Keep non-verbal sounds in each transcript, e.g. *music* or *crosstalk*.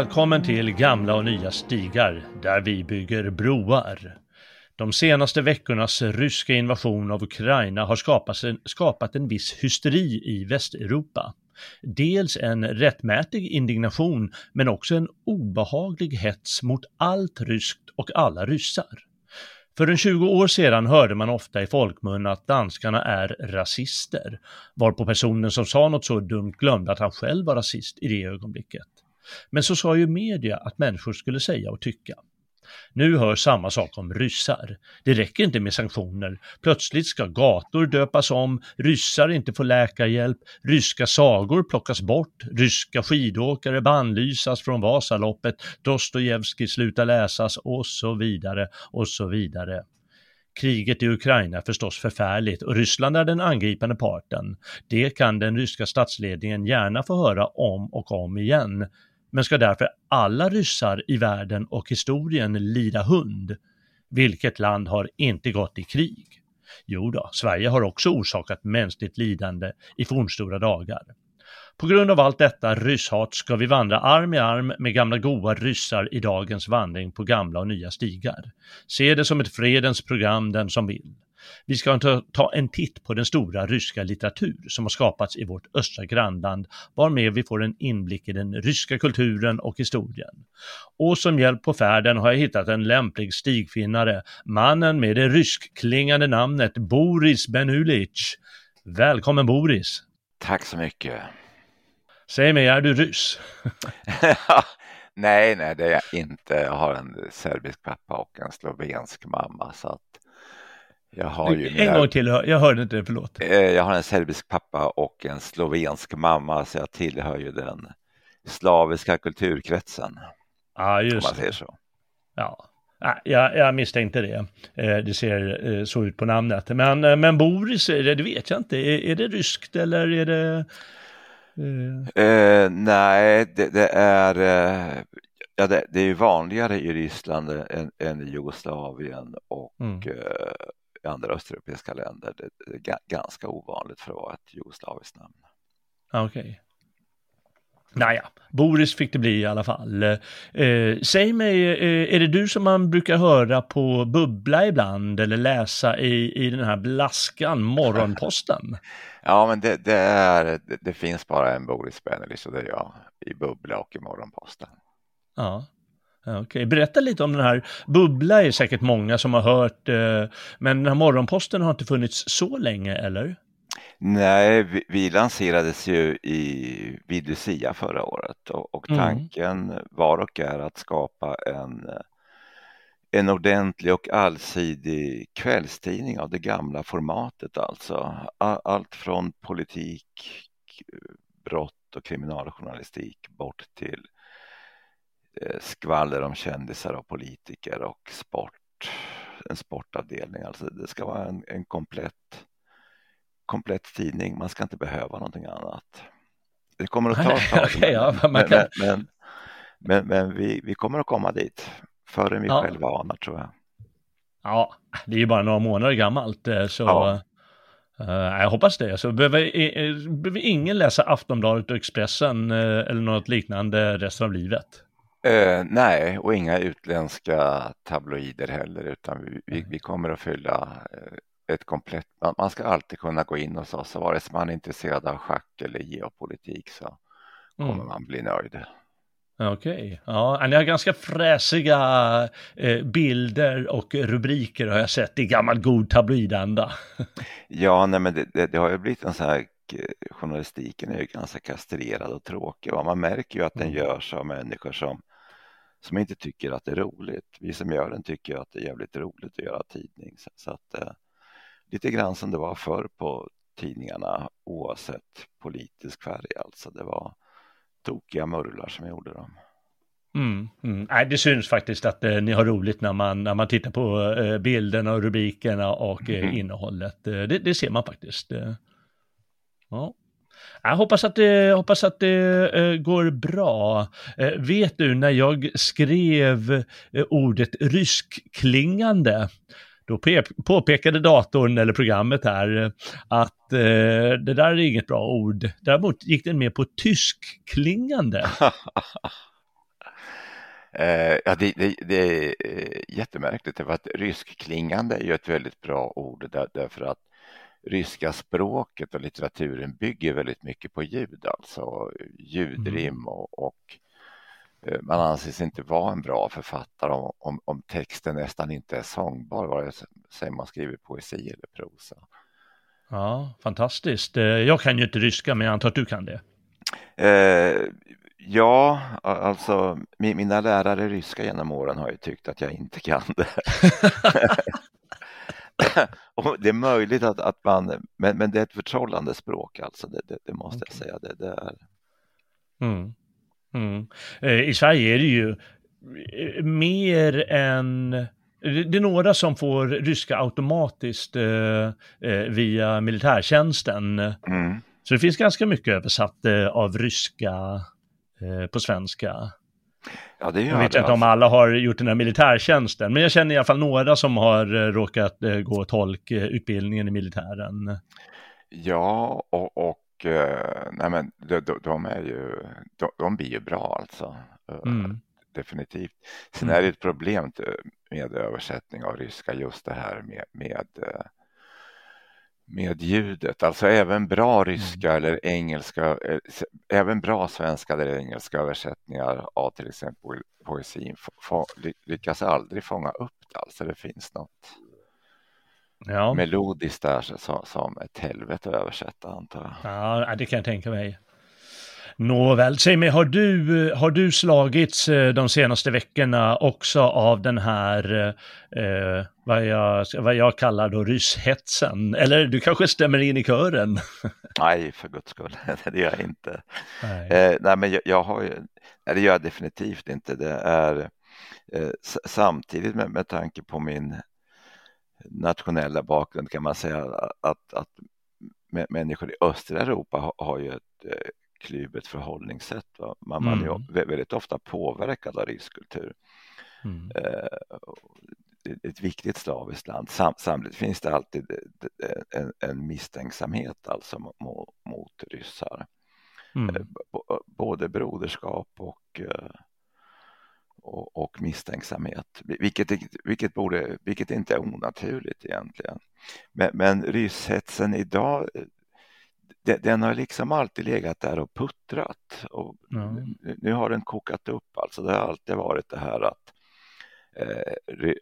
Välkommen till Gamla och nya stigar, där vi bygger broar. De senaste veckornas ryska invasion av Ukraina har skapat en, skapat en viss hysteri i Västeuropa. Dels en rättmätig indignation, men också en obehaglig hets mot allt ryskt och alla ryssar. För en 20 år sedan hörde man ofta i folkmun att danskarna är rasister, varpå personen som sa något så dumt glömde att han själv var rasist i det ögonblicket. Men så sa ju media att människor skulle säga och tycka. Nu hör samma sak om ryssar. Det räcker inte med sanktioner. Plötsligt ska gator döpas om, ryssar inte få läkarhjälp, ryska sagor plockas bort, ryska skidåkare bannlysas från Vasaloppet, Dostojevskij slutar läsas och så vidare och så vidare. Kriget i Ukraina är förstås förfärligt och Ryssland är den angripande parten. Det kan den ryska statsledningen gärna få höra om och om igen men ska därför alla ryssar i världen och historien lida hund? Vilket land har inte gått i krig? Jo då, Sverige har också orsakat mänskligt lidande i fornstora dagar. På grund av allt detta rysshat ska vi vandra arm i arm med gamla goa ryssar i dagens vandring på gamla och nya stigar. Se det som ett fredens program den som vill. Vi ska ta, en titt på den stora ryska litteratur som har skapats i vårt östra grannland, varmed vi får en inblick i den ryska kulturen och historien. Och som hjälp på färden har jag hittat en lämplig stigfinnare, mannen med det ryskklingande namnet Boris Benulic. Välkommen Boris! Tack så mycket! Säg mig, är du ryss? *laughs* nej, nej det är jag inte. Jag har en serbisk pappa och en slovensk mamma så att jag har ju en gång till, jag hörde inte det, förlåt. Eh, jag har en serbisk pappa och en slovensk mamma, så jag tillhör ju den slaviska kulturkretsen. Ja, just om man säger så. Ja, jag, jag misstänkte det. Eh, det ser eh, så ut på namnet. Men, men Boris, det vet jag inte. Är, är det ryskt eller är det? Eh, nej, det, det är Ja, det, det, är vanligare i Ryssland än, än i Jugoslavien och mm i andra östeuropeiska länder. Det är ganska ovanligt för att vara ett jugoslaviskt namn. Okej. Okay. Naja, Boris fick det bli i alla fall. Eh, säg mig, eh, är det du som man brukar höra på Bubbla ibland eller läsa i, i den här blaskan, Morgonposten? *laughs* ja, men det, det är, det, det, finns bara en Boris Benelis och det är jag i Bubbla och i Morgonposten. Ja, Okej, okay. berätta lite om den här. Bubbla är säkert många som har hört, eh, men den här morgonposten har inte funnits så länge, eller? Nej, vi, vi lanserades ju i, vid Lucia förra året och, och mm. tanken mm. var och är att skapa en, en ordentlig och allsidig kvällstidning av det gamla formatet alltså. Allt från politik, brott och kriminaljournalistik bort till Eh, skvaller om kändisar och politiker och sport, en sportavdelning. Alltså det ska vara en, en komplett, komplett tidning. Man ska inte behöva någonting annat. Det kommer att ta ett tag, *laughs* okay, ja, men, kan... men, men, men, men, vi, vi kommer att komma dit förrän vi ja. själva anar tror jag. Ja, det är ju bara några månader gammalt eh, så ja. Uh, jag hoppas det. Så behöver, behöver ingen läsa Aftonbladet och Expressen uh, eller något liknande resten av livet. Eh, nej, och inga utländska tabloider heller, utan vi, vi, vi kommer att fylla eh, ett komplett... Man, man, ska alltid kunna gå in hos oss, vare sig man är intresserad av schack eller geopolitik så kommer mm. man bli nöjd. Okej, okay. ja, ni har ganska fräsiga eh, bilder och rubriker har jag sett i gammal god tabloidanda. *laughs* ja, nej, men det, det, det, har ju blivit en sån här journalistiken är ju ganska kastrerad och tråkig och man märker ju att den mm. görs av människor som som inte tycker att det är roligt. Vi som gör den tycker att det är jävligt roligt att göra tidning. Så, så att, eh, lite grann som det var förr på tidningarna oavsett politisk färg alltså. Det var tokiga murlar som gjorde dem. Mm, mm. Nej, det syns faktiskt att eh, ni har roligt när man, när man tittar på eh, bilderna och rubrikerna och eh, mm. innehållet. Eh, det, det, ser man faktiskt. Eh. Ja. Jag hoppas att det, hoppas att det uh, går bra. Uh, vet du, när jag skrev uh, ordet ryskklingande, då påpekade datorn eller programmet här att det där är inget bra ord. Däremot gick den med på tyskklingande. *laughs* Eh, ja, det, det, det, är jättemärkligt för att ryskklingande är ju ett väldigt bra ord där, därför att ryska språket och litteraturen bygger väldigt mycket på ljud, alltså ljudrim mm. och, och eh, man anses inte vara en bra författare om, om, om texten nästan inte är sångbar, vare sig man skriver poesi eller prosa. Ja, fantastiskt. Eh, jag kan ju inte ryska, men jag antar att du kan det. Eh, ja, alltså mina lärare ryska genom åren har ju tyckt att jag inte kan det. *laughs* *laughs* *coughs* det är möjligt att, att man, men, men det är ett förtrollande språk alltså, det, det, det måste okay. jag säga. Det, det är. Mm. Mm. Eh, I Sverige är det ju eh, mer än det är några som får ryska automatiskt eh, eh, via militärtjänsten. Mm. Så det finns ganska mycket översatt eh, av ryska eh, på svenska. Ja, det gör jag vet det, inte om alla har gjort den här militärtjänsten, men jag känner i alla fall några som har eh, råkat eh, gå tolkutbildningen i militären. Ja, och, och nej men de, de, de är ju, de, de, blir ju bra alltså. Mm. Definitivt. Sen mm. är det ett problem med översättning av ryska just det här med, med med ljudet, alltså även bra ryska mm. eller engelska, eh, även bra svenska eller engelska översättningar av till exempel poesin lyckas aldrig fånga upp det, alltså det finns något ja. melodiskt där som, som ett helvete att översätta antar jag. Ja, det kan jag tänka mig. Nåväl, säg mig, har du, har du slagits eh, de senaste veckorna också av den här, eh, vad, jag, vad jag kallar då rysshetsen? Eller du kanske stämmer in i kören? *laughs* Nej, för guds skull, *laughs* det gör jag inte. Nej, eh, nej men jag, jag, har ju, nej, det gör jag definitivt inte. Det är eh, samtidigt med, med tanke på min nationella bakgrund kan man säga att, att människor i östra Europa har, har ju ett eh, kluvet förhållningssätt. Va? Man, mm. man är väldigt ofta påverkad av riskkultur. Mm. Eh, ett viktigt slaviskt land. Sam, samtidigt finns det alltid en, en misstänksamhet alltså mot, mot ryssar. Mm. Eh, både broderskap och, eh, och, och, misstänksamhet, vilket, vilket, borde, vilket inte är onaturligt egentligen. Men, men rysshetsen idag den har liksom alltid legat där och puttrat. Och mm. Nu har den kokat upp, alltså det har alltid varit det här att eh,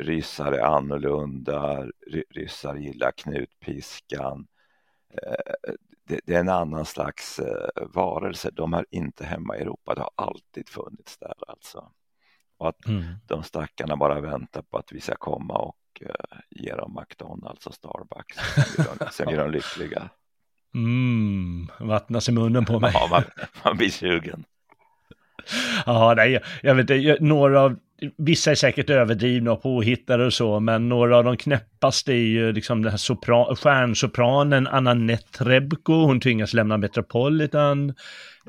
ryssar är annorlunda, ryssar gillar knutpiskan. Eh, det, det, är en annan slags eh, varelse, de är inte hemma i Europa, det har alltid funnits där alltså. Och att mm. de stackarna bara väntar på att vi ska komma och eh, ge dem McDonalds och Starbucks, sen blir de, *laughs* sen blir de lyckliga. Mm, vattnas i munnen på mig. Ja, man, man blir sugen. *laughs* Ja, nej, jag vet inte, några av, vissa är säkert överdrivna och påhittade och så, men några av de knäppaste är ju liksom den här sopran, stjärnsopranen Anna Netrebko, hon tvingas lämna Metropolitan.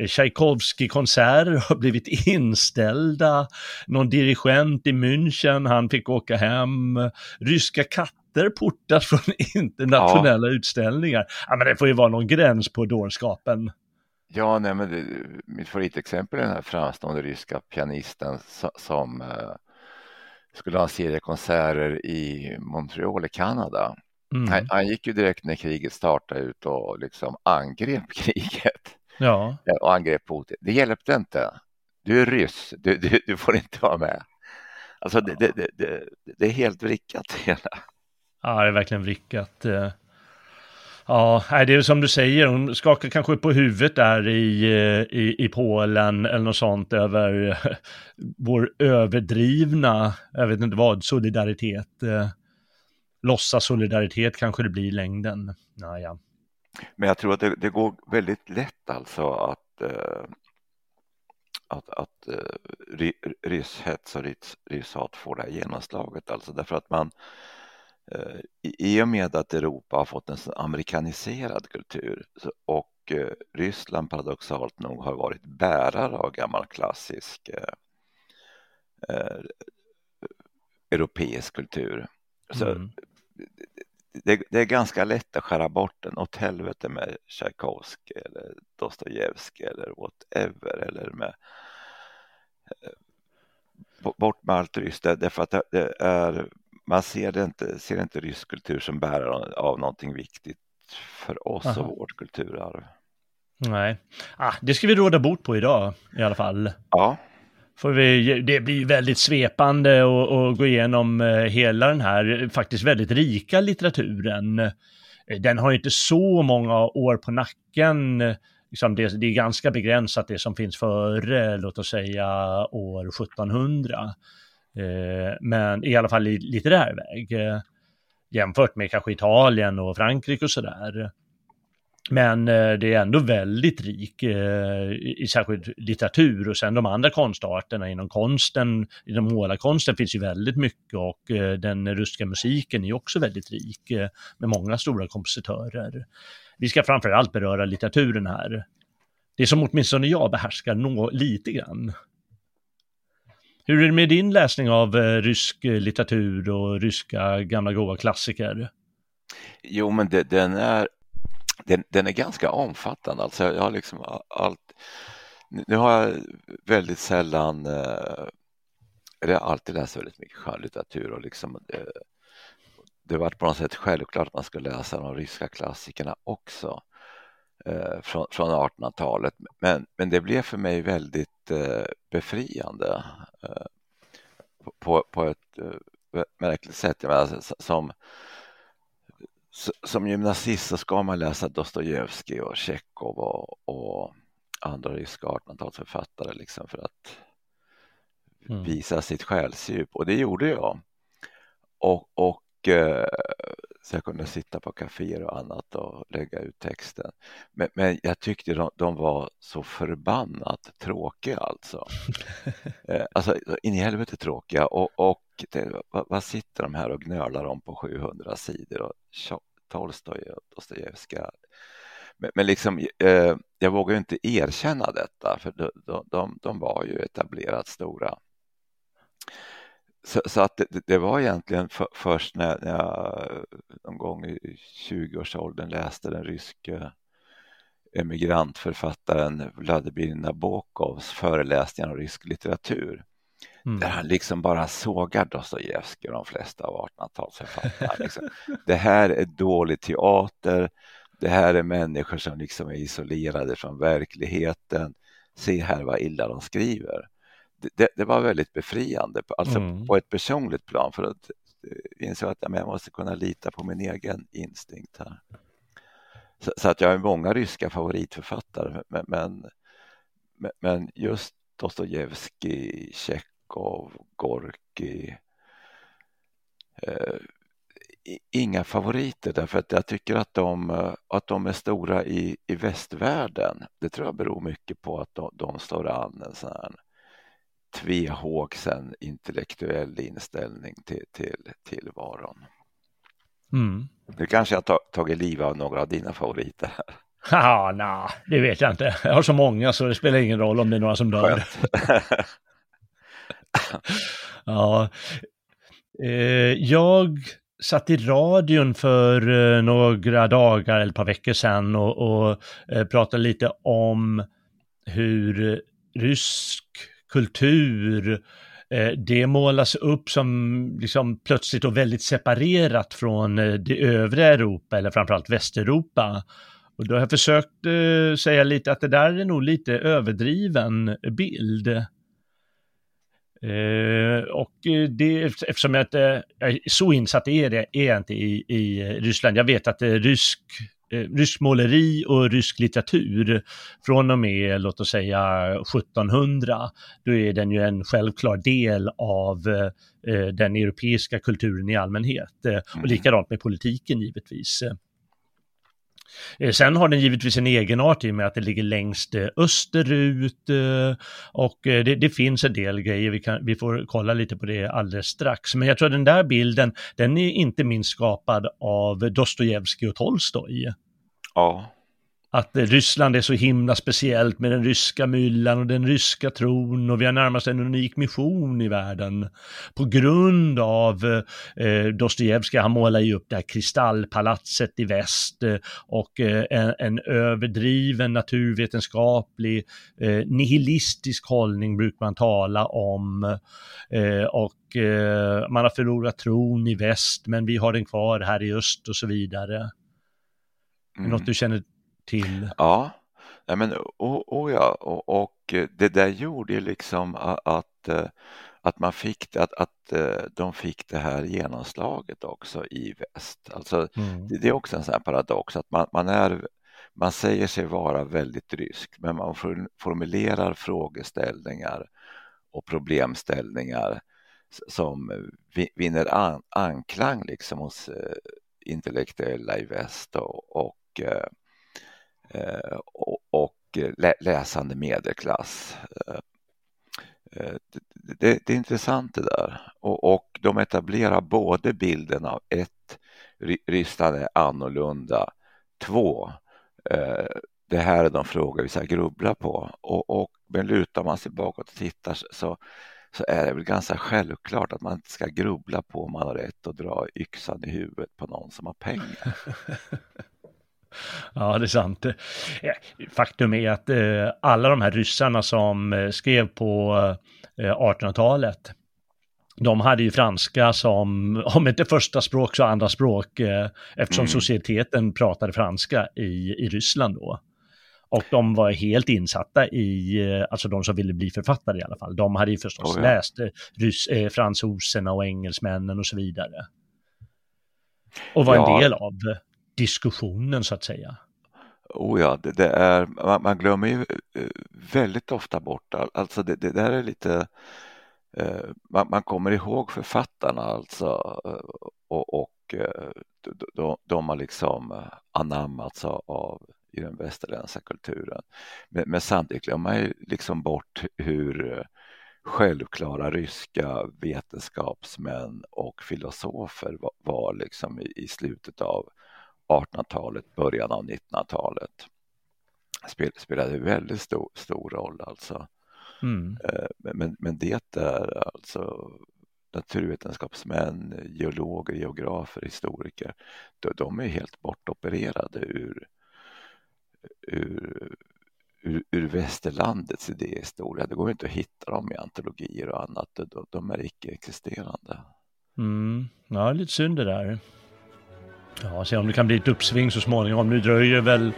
Tchaikovsky-konserter *laughs* har blivit inställda. Någon dirigent i München, han fick åka hem. Ryska katter katter portas *laughs* från internationella ja. utställningar. Ja, men det får ju vara någon gräns på dårskapen. Ja, nej, men det, mitt favoritexempel är den här framstående ryska pianisten som, eh, skulle ha en serie konserter i Montreal i Kanada. Mm. Han, han, gick ju direkt när kriget startade ut och liksom angrep *laughs* kriget. Ja. Och angrep Putin. Det hjälpte inte. Du är ryss, du, du, du får inte vara med. Alltså det, det, det, det är helt vrickat hela. Ja, det är verkligen vrickat. Ja, det är som du säger, hon skakar kanske på huvudet där i, eh, i, i Polen eller något sånt över eh, vår överdrivna, jag vet inte vad, solidaritet. Eh, Låtsas solidaritet kanske det blir i längden. Naja. Men jag tror att det, det går väldigt lätt alltså att, att, att rysshets och rysshat får det här genomslaget, alltså därför att man i och med att Europa har fått en amerikaniserad kultur och eh, Ryssland paradoxalt nog har varit bärare av gammal klassisk eh, eh, europeisk kultur. Så mm. det, det, är ganska lätt att skära bort den åt helvete med Tchaikovsky eller Dostojevskij eller whatever eller med bort med allt ryskt därför att det är, man ser, det inte, ser inte rysk kultur som bärare av någonting viktigt för oss Aha. och vårt kulturarv. Nej, ah, det ska vi råda bort på idag i alla fall. Ja. Får vi, det blir väldigt svepande att gå igenom eh, hela den här faktiskt väldigt rika litteraturen. Den har inte så många år på nacken. Liksom det, det, är ganska begränsat det som finns före, låt oss säga år 1700. Eh, men i alla fall i litterär väg. Eh, jämfört med kanske Italien och Frankrike och sådär. Men eh, det är ändå väldigt rik i särskilt litteratur och sen de andra konstarterna inom konsten, inom målarkonsten finns ju väldigt mycket och den ryska musiken är också väldigt rik med många stora kompositörer. Vi ska framförallt beröra litteraturen här. Det som åtminstone jag behärskar nå lite grann. Hur är det med din läsning av eh, rysk eh, litteratur och ryska gamla goa klassiker? Jo, men det, den är den, den, är ganska omfattande. Alltså jag har liksom allt, nu har jag väldigt sällan, eh, eller jag har alltid läst väldigt mycket skönlitteratur och liksom det, det var på något sätt självklart att man skulle läsa de ryska klassikerna också eh, från, från 1800-talet. Men, men det blev för mig väldigt eh, befriande eh, på, på ett eh, märkligt sätt. Jag menar, som som gymnasist så ska man läsa Dostojevskij och Tjechov och, och andra ryska 1800-talsförfattare liksom för att mm. visa sitt själsdjup och det gjorde jag. Och, och så jag kunde sitta på kaféer och annat och lägga ut texten. Men, men jag tyckte de, de, var så förbannat tråkiga alltså. *laughs* Eh, alltså in i helvete tråkiga och, och det, vad, vad, sitter de här och gnölar om på 700 sidor och Tolstoj och Dostojevskij. Men, men liksom, eh, jag vågar inte erkänna detta för de, de, de var ju etablerat stora. Så, så att det, det, var egentligen för, först när jag någon gång i 20-årsåldern läste den ryske emigrantförfattaren Vladimir Nabokovs föreläsningar om rysk litteratur Mm. Där han liksom bara sågar Dostojevskij och de flesta av 1800-talsförfattarna. Liksom. det här är dålig teater. Det här är människor som liksom är isolerade från verkligheten. Se här vad illa de skriver. Det, det, var väldigt befriande, alltså mm. på ett personligt plan för att eh, inse att jag måste kunna lita på min egen instinkt här. Så, så att jag har många ryska favoritförfattare men, men, men just Dostojevskij, Tjeck Chekhov, Gorki. Eh, inga favoriter därför att jag tycker att de, att de är stora i, i västvärlden. Det tror jag beror mycket på att de, de står an en sån här tvehågsen intellektuell inställning till, till tillvaron. Mm. Nu kanske jag har tagit liv av några av dina favoriter. *laughs* Ja, nej, det vet jag inte. Jag har så många så det spelar ingen roll om det är några som dör. *laughs* ja. Eh, jag satt i radion för eh, några dagar eller ett par veckor sedan och, och eh, pratade lite om hur rysk kultur eh, det målas upp som liksom plötsligt och väldigt separerat från eh, det övriga Europa eller framförallt Västeuropa. Och då har jag försökt eh, säga lite att det där är nog lite överdriven bild. Och det, eftersom jag inte är så insatt är det är jag inte i, i Ryssland. Jag vet att det är rysk, rysk måleri och rysk litteratur från och med, låt oss säga 1700, då är den ju en självklar del av eh, den europeiska kulturen i allmänhet. Eh, och mm. likadant med politiken givetvis. Eh, sen har den givetvis en egenart i och med att det ligger längst eh, österut eh, och det, det, finns en del grejer, vi, kan, vi får kolla lite på det alldeles strax. Men jag tror att den där bilden, den är inte minst skapad av Dostojevskij och Tolstoj. Ja, att Ryssland är så himla speciellt med den ryska myllan och den ryska tron och vi har närmast en unik mission i världen. På grund av eh, Dostojevskij, han målar ju upp det här kristallpalatset i väst eh, och eh, en, en, överdriven naturvetenskaplig eh, nihilistisk hållning brukar man tala om. Eh, och eh, man har förlorat tron i väst men vi har den kvar här i öst och så vidare. Mm. Något du känner till? Ja, Nej, men, och, och ja, och, och, det där gjorde ju liksom att, eh, att man fick att, att eh, de fick det här genomslaget också i väst. Alltså, mm. det, är också en sån paradox att man, man, är, man säger sig vara väldigt rysk men man formulerar frågeställningar och problemställningar som vinner an, anklang liksom hos eh, intellektuella i väst och, och Eh, Eh, och, och eh, läsande medelklass. Eh, det, det, det, är intressant det där och, och de etablerar både bilden av ett, Ryssland är annorlunda, två, det här är de frågor vi ska grubbla på och, och men lutar man sig bakåt och tittar så, så är det väl ganska självklart att man inte ska grubbla på om man har rätt att dra yxan i huvudet på någon som har pengar. *laughs* Ja, det är sant. Eh, faktum är att eh, alla de här ryssarna som eh, skrev på 1800-talet, de hade ju franska som, *laughs* om inte första språk så andra språk, eftersom mm. societeten pratade franska i, i Ryssland då. Och de var helt insatta i, alltså de som ville bli författare i alla fall, de hade ju förstås oh ja. läst rys, eh, fransoserna och engelsmännen och så vidare. Och var ja. en del av diskussionen så att säga. Oh ja, det, det är, man, man, glömmer ju eh, väldigt ofta bort, alltså det, det där är lite, eh, man, man, kommer ihåg författarna alltså eh, och, och eh, de, de har liksom anammats av i den västerländska kulturen. Men, men samtidigt glömmer man ju liksom bort hur självklara ryska vetenskapsmän och filosofer var, var liksom i, i slutet av 1800-talet, början av 1900-talet. Spel, spelade väldigt stor, stor roll alltså. Mm. Eh, men, men det är alltså naturvetenskapsmän, geologer, geografer, historiker, de, de är helt bortopererade ur, ur, ur, ur västerlandets idéhistoria. Det går inte att hitta dem i antologier och annat, de, de är icke-existerande. Mm. Ja, lite synd det där. Ja, se om det kan bli ett uppsving så småningom. Nu dröjer väl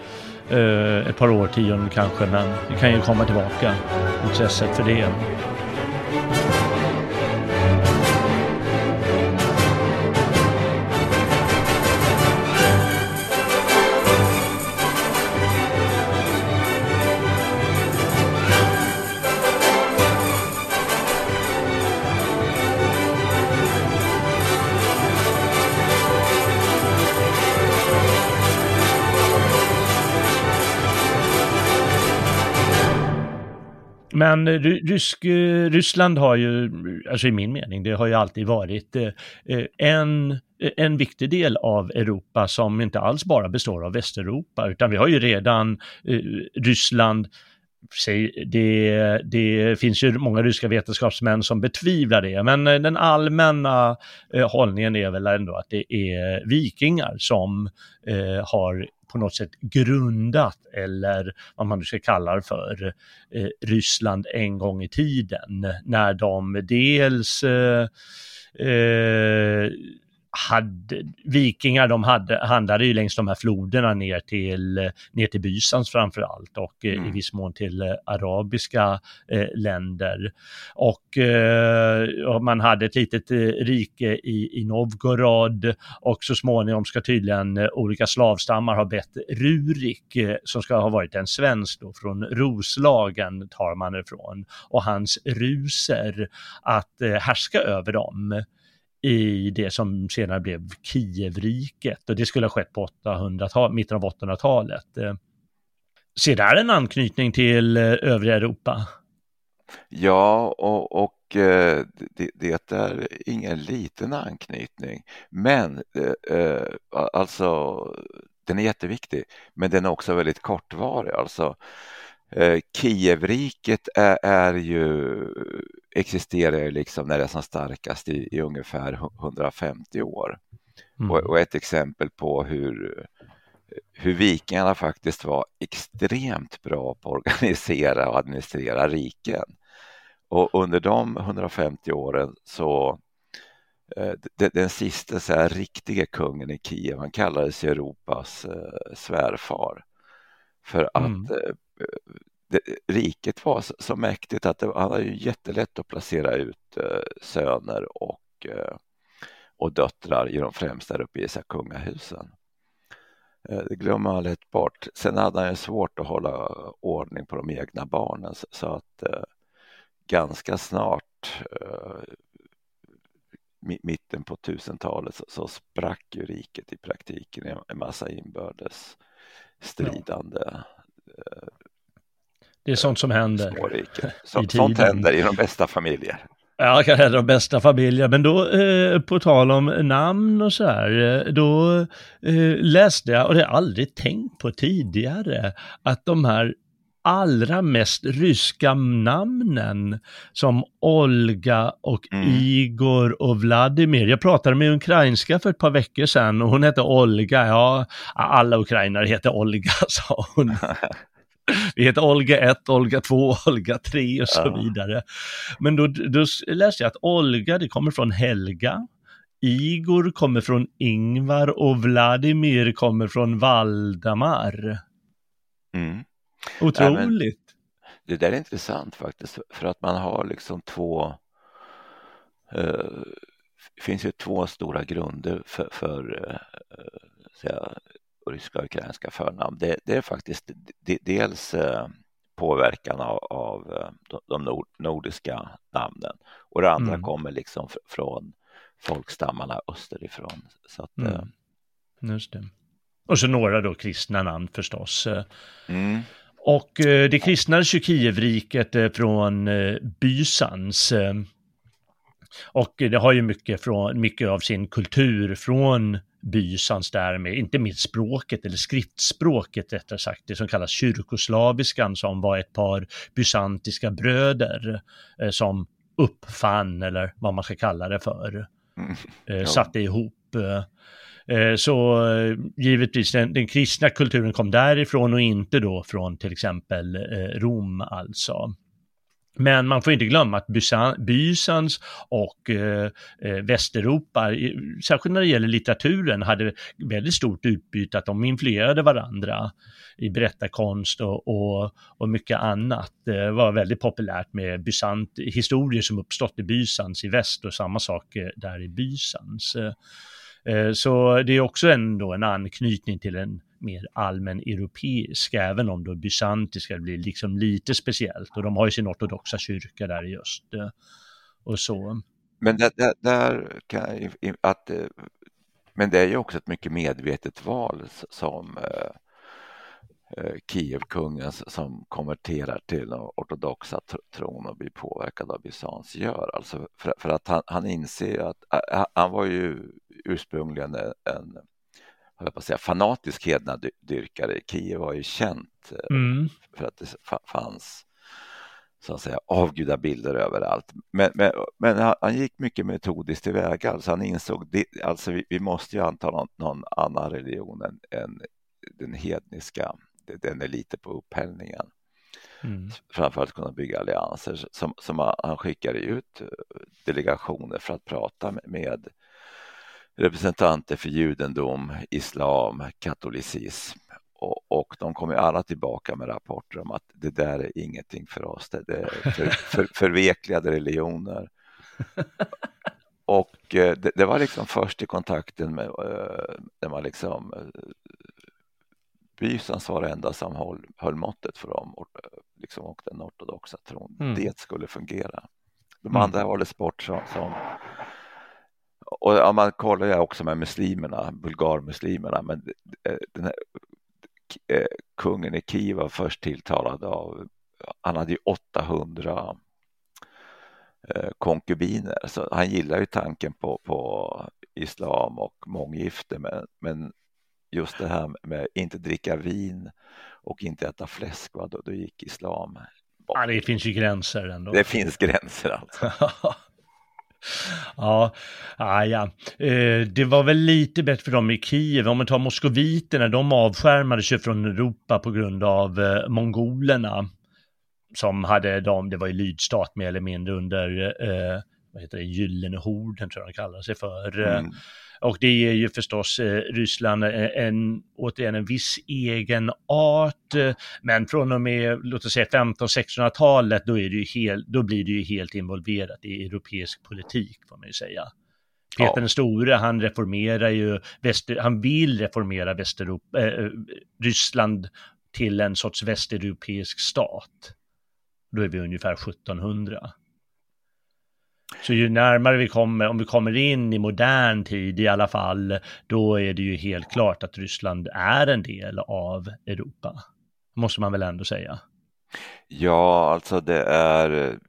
eh, ett par årtionden kanske, men det kan ju komma tillbaka intresset för det. Men rysk, eh, Ryssland har ju, alltså i min mening, det har ju alltid varit eh, eh, en, en viktig del av Europa som inte alls bara består av Västeuropa, utan vi har ju redan Ryssland det, det, finns ju många ryska vetenskapsmän som betvivlar det, men eh, den allmänna eh, hållningen är väl ändå att det är vikingar som eh, har på något sätt grundat eller vad man nu ska kalla det för eh, Ryssland en gång i tiden när de dels eh, hade, vikingar de hade, handlade ju längs de här floderna ner till, ner till Bysans framför allt och mm. i viss mån till eh, arabiska eh, länder. Och, eh, och, man hade ett litet eh, rike i, i Novgorod och så småningom ska tydligen eh, olika slavstammar ha bett Rurik, eh, som ska ha varit en svensk då, från Roslagen tar man ifrån, och hans ruser att härska över dem i det som senare blev Kievriket och det skulle ha skett på 800 mitten av 800-talet. Eh, ser där en anknytning till eh, övriga Europa? Ja, och, och eh, det, det, är ingen liten anknytning. Men alltså den är jätteviktig, men den är också väldigt kortvarig. Alltså, Kievriket är, är ju, existerar ju liksom när det är som starkast i, i ungefär 150 år. Mm. Och, och, ett exempel på hur, hur vikingarna faktiskt var extremt bra på att organisera och administrera riken. Och under de 150 åren så Eh, den sista så här, riktiga kungen i Kiev, han kallades Europas eh, svärfar. För att mm. Riket var så, mäktigt att det, han hade ju jättelätt att placera ut eh, söner och, eh, och döttrar i de främsta europeiska kungahusen. Eh, det glömmer man lätt bort. Sen hade han ju svårt att hålla ordning på de egna barnen så, att ganska snart mitten på 1000-talet så, så sprack ju riket i praktiken i en massa inbördes stridande ja. Det är sånt som händer. *laughs* Så, sånt händer i de bästa familjer. Ja, kan hända de bästa familjer. Men då, eh, på tal om namn och så här, eh, då eh, läste jag, och det har jag aldrig tänkt på tidigare, att de här allra mest ryska namnen som Olga och mm. Igor och Vladimir. Jag pratade med ukrainska för ett par veckor sedan och hon hette Olga. Ja, alla ukrainare heter Olga, *laughs* sa hon. *laughs* *laughs* Vi heter Olga 1, Olga 2, *laughs* Olga 3 och så ja. vidare. Men då, då läste jag att Olga, det kommer från Helga. Igor kommer från Ingvar och Vladimir kommer från Valdemar. Mm. Otroligt. Nej, det där är intressant faktiskt för att man har liksom två eh, det finns ju två stora grunder för, för eh, säga, ryska och ukrainska förnamn. Det, det är faktiskt de, dels eh, påverkan av, av eh, de, nord, nordiska namnen och det andra mm. kommer liksom från folkstammarna österifrån. Så att, mm. Eh, Just det. Och så några då kristna namn förstås. Mm. Och det kristnades ju Kievriket från Bysans. Och det har ju mycket, från, mycket av sin kultur från Bysans därmed, inte minst språket eller skriftspråket rättare sagt, det som kallas kyrkoslaviskan som var ett par bysantiska bröder eh, som uppfann, eller vad man ska kalla det för, mm. eh, satte ihop eh, Eh, så eh, givetvis den, den, kristna kulturen kom därifrån och inte då från till exempel eh, Rom alltså. Men man får inte glömma att Bysans och eh, eh Västeuropa, särskilt när det gäller litteraturen, hade väldigt stort utbyte, att de influerade varandra i berättarkonst och, och, och mycket annat. Det var väldigt populärt med Bysant, historier som uppstått i Bysans i väst och samma sak eh, där i Bysans. Eh, eh, så det är också ändå en anknytning till en mer allmän europeiska, även om då bysantiska blir liksom lite speciellt. Och de har ju sin ortodoxa kyrka där i öst eh, och så. Men det, där, där kan jag, att, eh, men det är ju också ett mycket medvetet val som eh, Kievkungen som konverterar till den ortodoxa tron och blir påverkad av Bysans gör. Alltså för, för att han, han inser att han var ju ursprungligen en, en jag på säga, fanatisk hednadyrkare. Kiev var ju känt eh, mm. för att det fanns så att säga avgudabilder överallt. Men, men, men han gick mycket metodiskt tillväga, alltså han insåg att alltså vi, vi, måste ju anta någon, någon annan religion än, än den hedniska den är lite på upphällningen. Mm. Framför att kunna bygga allianser. Som, som han skickade ut eh, delegationer för att prata med representanter för judendom, islam, katolicism och, och de kommer alla tillbaka med rapporter om att det där är ingenting för oss. Det är för, för, förvekligade religioner. Och eh, det, det, var liksom först i kontakten med, eh, när man liksom Bysans var det enda som höll, höll måttet för dem och, liksom, och den ortodoxa tron. Mm. Det skulle fungera. De mm. andra var det sport som, som och ja, man kollar ju också med muslimerna, bulgarmuslimerna, men eh, den här, eh, kungen i Kiev var först tilltalad av, han hade ju 800 eh, konkubiner, så han gillar ju tanken på, på islam och månggifte, men, men just det här med inte dricka vin och inte äta fläsk, va? Då, då gick islam bort. Ja, det finns ju gränser ändå. Det finns gränser alltså. *laughs* ja, ah, ja. Eh, det var väl lite bättre för dem i Kiev. Om man tar moskoviterna, de avskärmade sig från Europa på grund av eh, mongolerna. Som hade dem, det var ju lydstat mer eller mindre under, eh, vad heter det, Gyllene horden tror jag de kallar sig för. Eh, mm. Och det ger ju förstås eh, Ryssland en, en, återigen en viss egen art. Eh, men från och med, låt oss säga 1500-1600-talet, då, då blir det ju helt involverat i europeisk politik, får man ju säga. Peter ja. den store, han reformerar ju, Väster, han vill reformera Västeuropa, äh, Ryssland till en sorts västeuropeisk stat. Då är vi ungefär 1700. Så ju närmare vi kommer, om vi kommer in i modern tid i alla fall, då är det ju helt klart att Ryssland är en del av Europa. Måste man väl ändå säga. Ja, alltså det är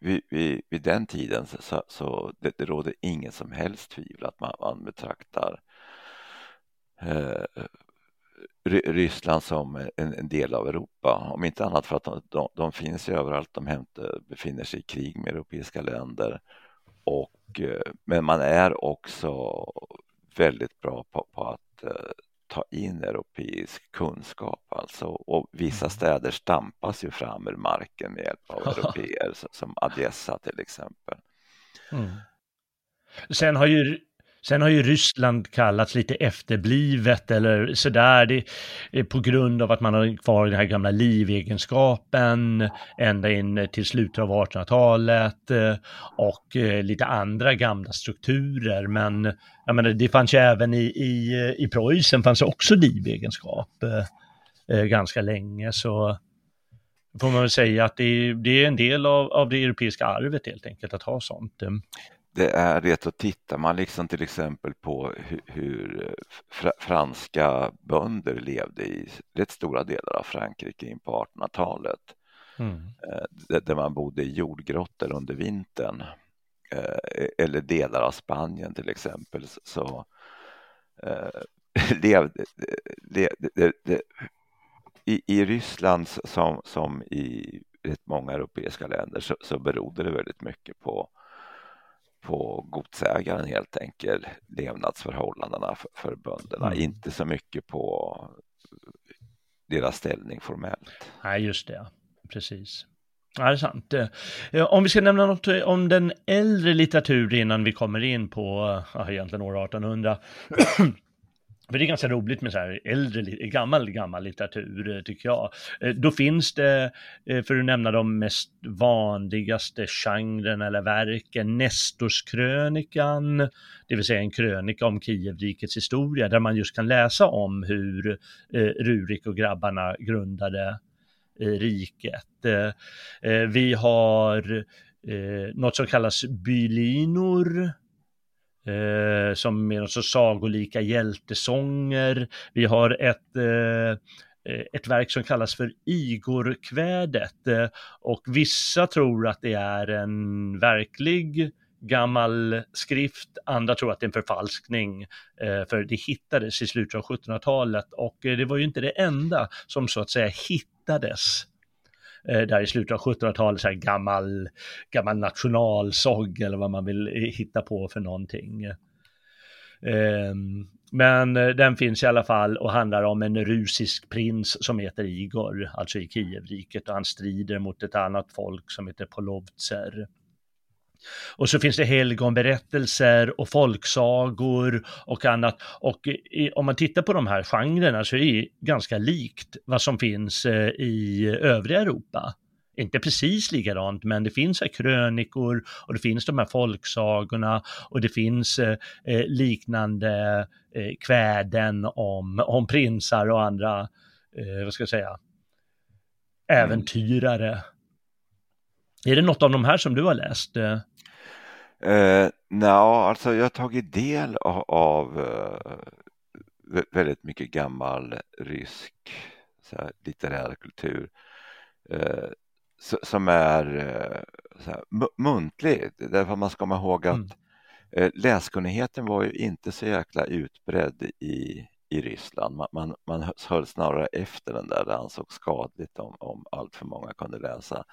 vid, vid, vid den tiden så, så det, det råder ingen som helst tvivel att man, man betraktar eh, Ryssland som en, del av Europa. Om inte annat för att de, de, de finns ju överallt. De hämtar, befinner sig i krig med europeiska länder. Och, eh, men man är också väldigt bra på, på att uh, ta in europeisk kunskap alltså. Och vissa mm. städer stampas ju fram ur marken med hjälp av *laughs* europeer som Adessa till exempel. Mm. Sen har ju Sen har ju Ryssland kallats lite efterblivet eller sådär, det är på grund av att man har kvar den här gamla livegenskapen ända in till slutet av 1800-talet eh, och eh, lite andra gamla strukturer. Men jag menar, det fanns ju även i, i, i Preussen fanns också livegenskap eh, ganska länge, så får man väl säga att det, det är en del av, av det europeiska arvet helt enkelt att ha sånt det är det och tittar man liksom till exempel på hur, hur fr franska bönder levde i rätt stora delar av Frankrike in på 1800-talet. Mm. Eh, där man bodde i jordgrottor under vintern. Eh, eller delar av Spanien till exempel. Så eh, *laughs* levde, levde, i, i Ryssland som, som i rätt många europeiska länder så, så berodde det väldigt mycket på på godsägaren helt enkelt, levnadsförhållandena för, för bönderna, mm. inte så mycket på deras ställning formellt. Nej, just det, precis. Ja, det är sant. Eh, om vi ska nämna något om den äldre litteraturen innan vi kommer in på, ja, egentligen år 1800. *clears throat* För det är ganska roligt med så här äldre, gammal, gammal litteratur eh, tycker jag. Eh, då finns det, eh, för att nämna de mest vanligaste genren eller verken, Nestorskrönikan, det vill säga en krönika om Kievrikets historia, där man just kan läsa om hur Rurik och grabbarna grundade riket. Vi har något som kallas bylinor, eh, som är så sagolika hjältesånger. Vi har ett eh, eh, ett verk som kallas för Igorkvädet eh, och vissa tror att det är en verklig gammal skrift, andra tror att det är en förfalskning, eh, för det hittades i slutet av 1700-talet och eh, det var ju inte det enda som så att säga hittades Eh, där i slutet av 1700-talet, så här gammal, gammal nationalsång eller vad man vill hitta på för någonting. Ehm, men eh, den finns i alla fall och handlar om en rusisk prins som heter Igor, alltså i Kievriket, och han strider mot ett annat folk som heter Polovtser. Och så finns det helgonberättelser och folksagor och annat. Och i, om man tittar på de här genrerna så är det ganska likt vad som finns eh, i övriga Europa. Inte precis likadant, men det finns här krönikor och det finns de här folksagorna och det finns eh, eh liknande eh, kväden om, om prinsar och andra, eh, vad ska jag säga, äventyrare. Är det något av de här som du har läst? Eh, Nja, alltså jag har tagit del av, av uh, väldigt mycket gammal rysk här, litterär kultur uh, som är så här, muntlig. Därför man ska komma ihåg att mm. läskunnigheten var ju inte så jäkla utbredd i, i Ryssland. Man, man, man höll snarare efter den där, det ansågs skadligt om, om allt för många kunde läsa.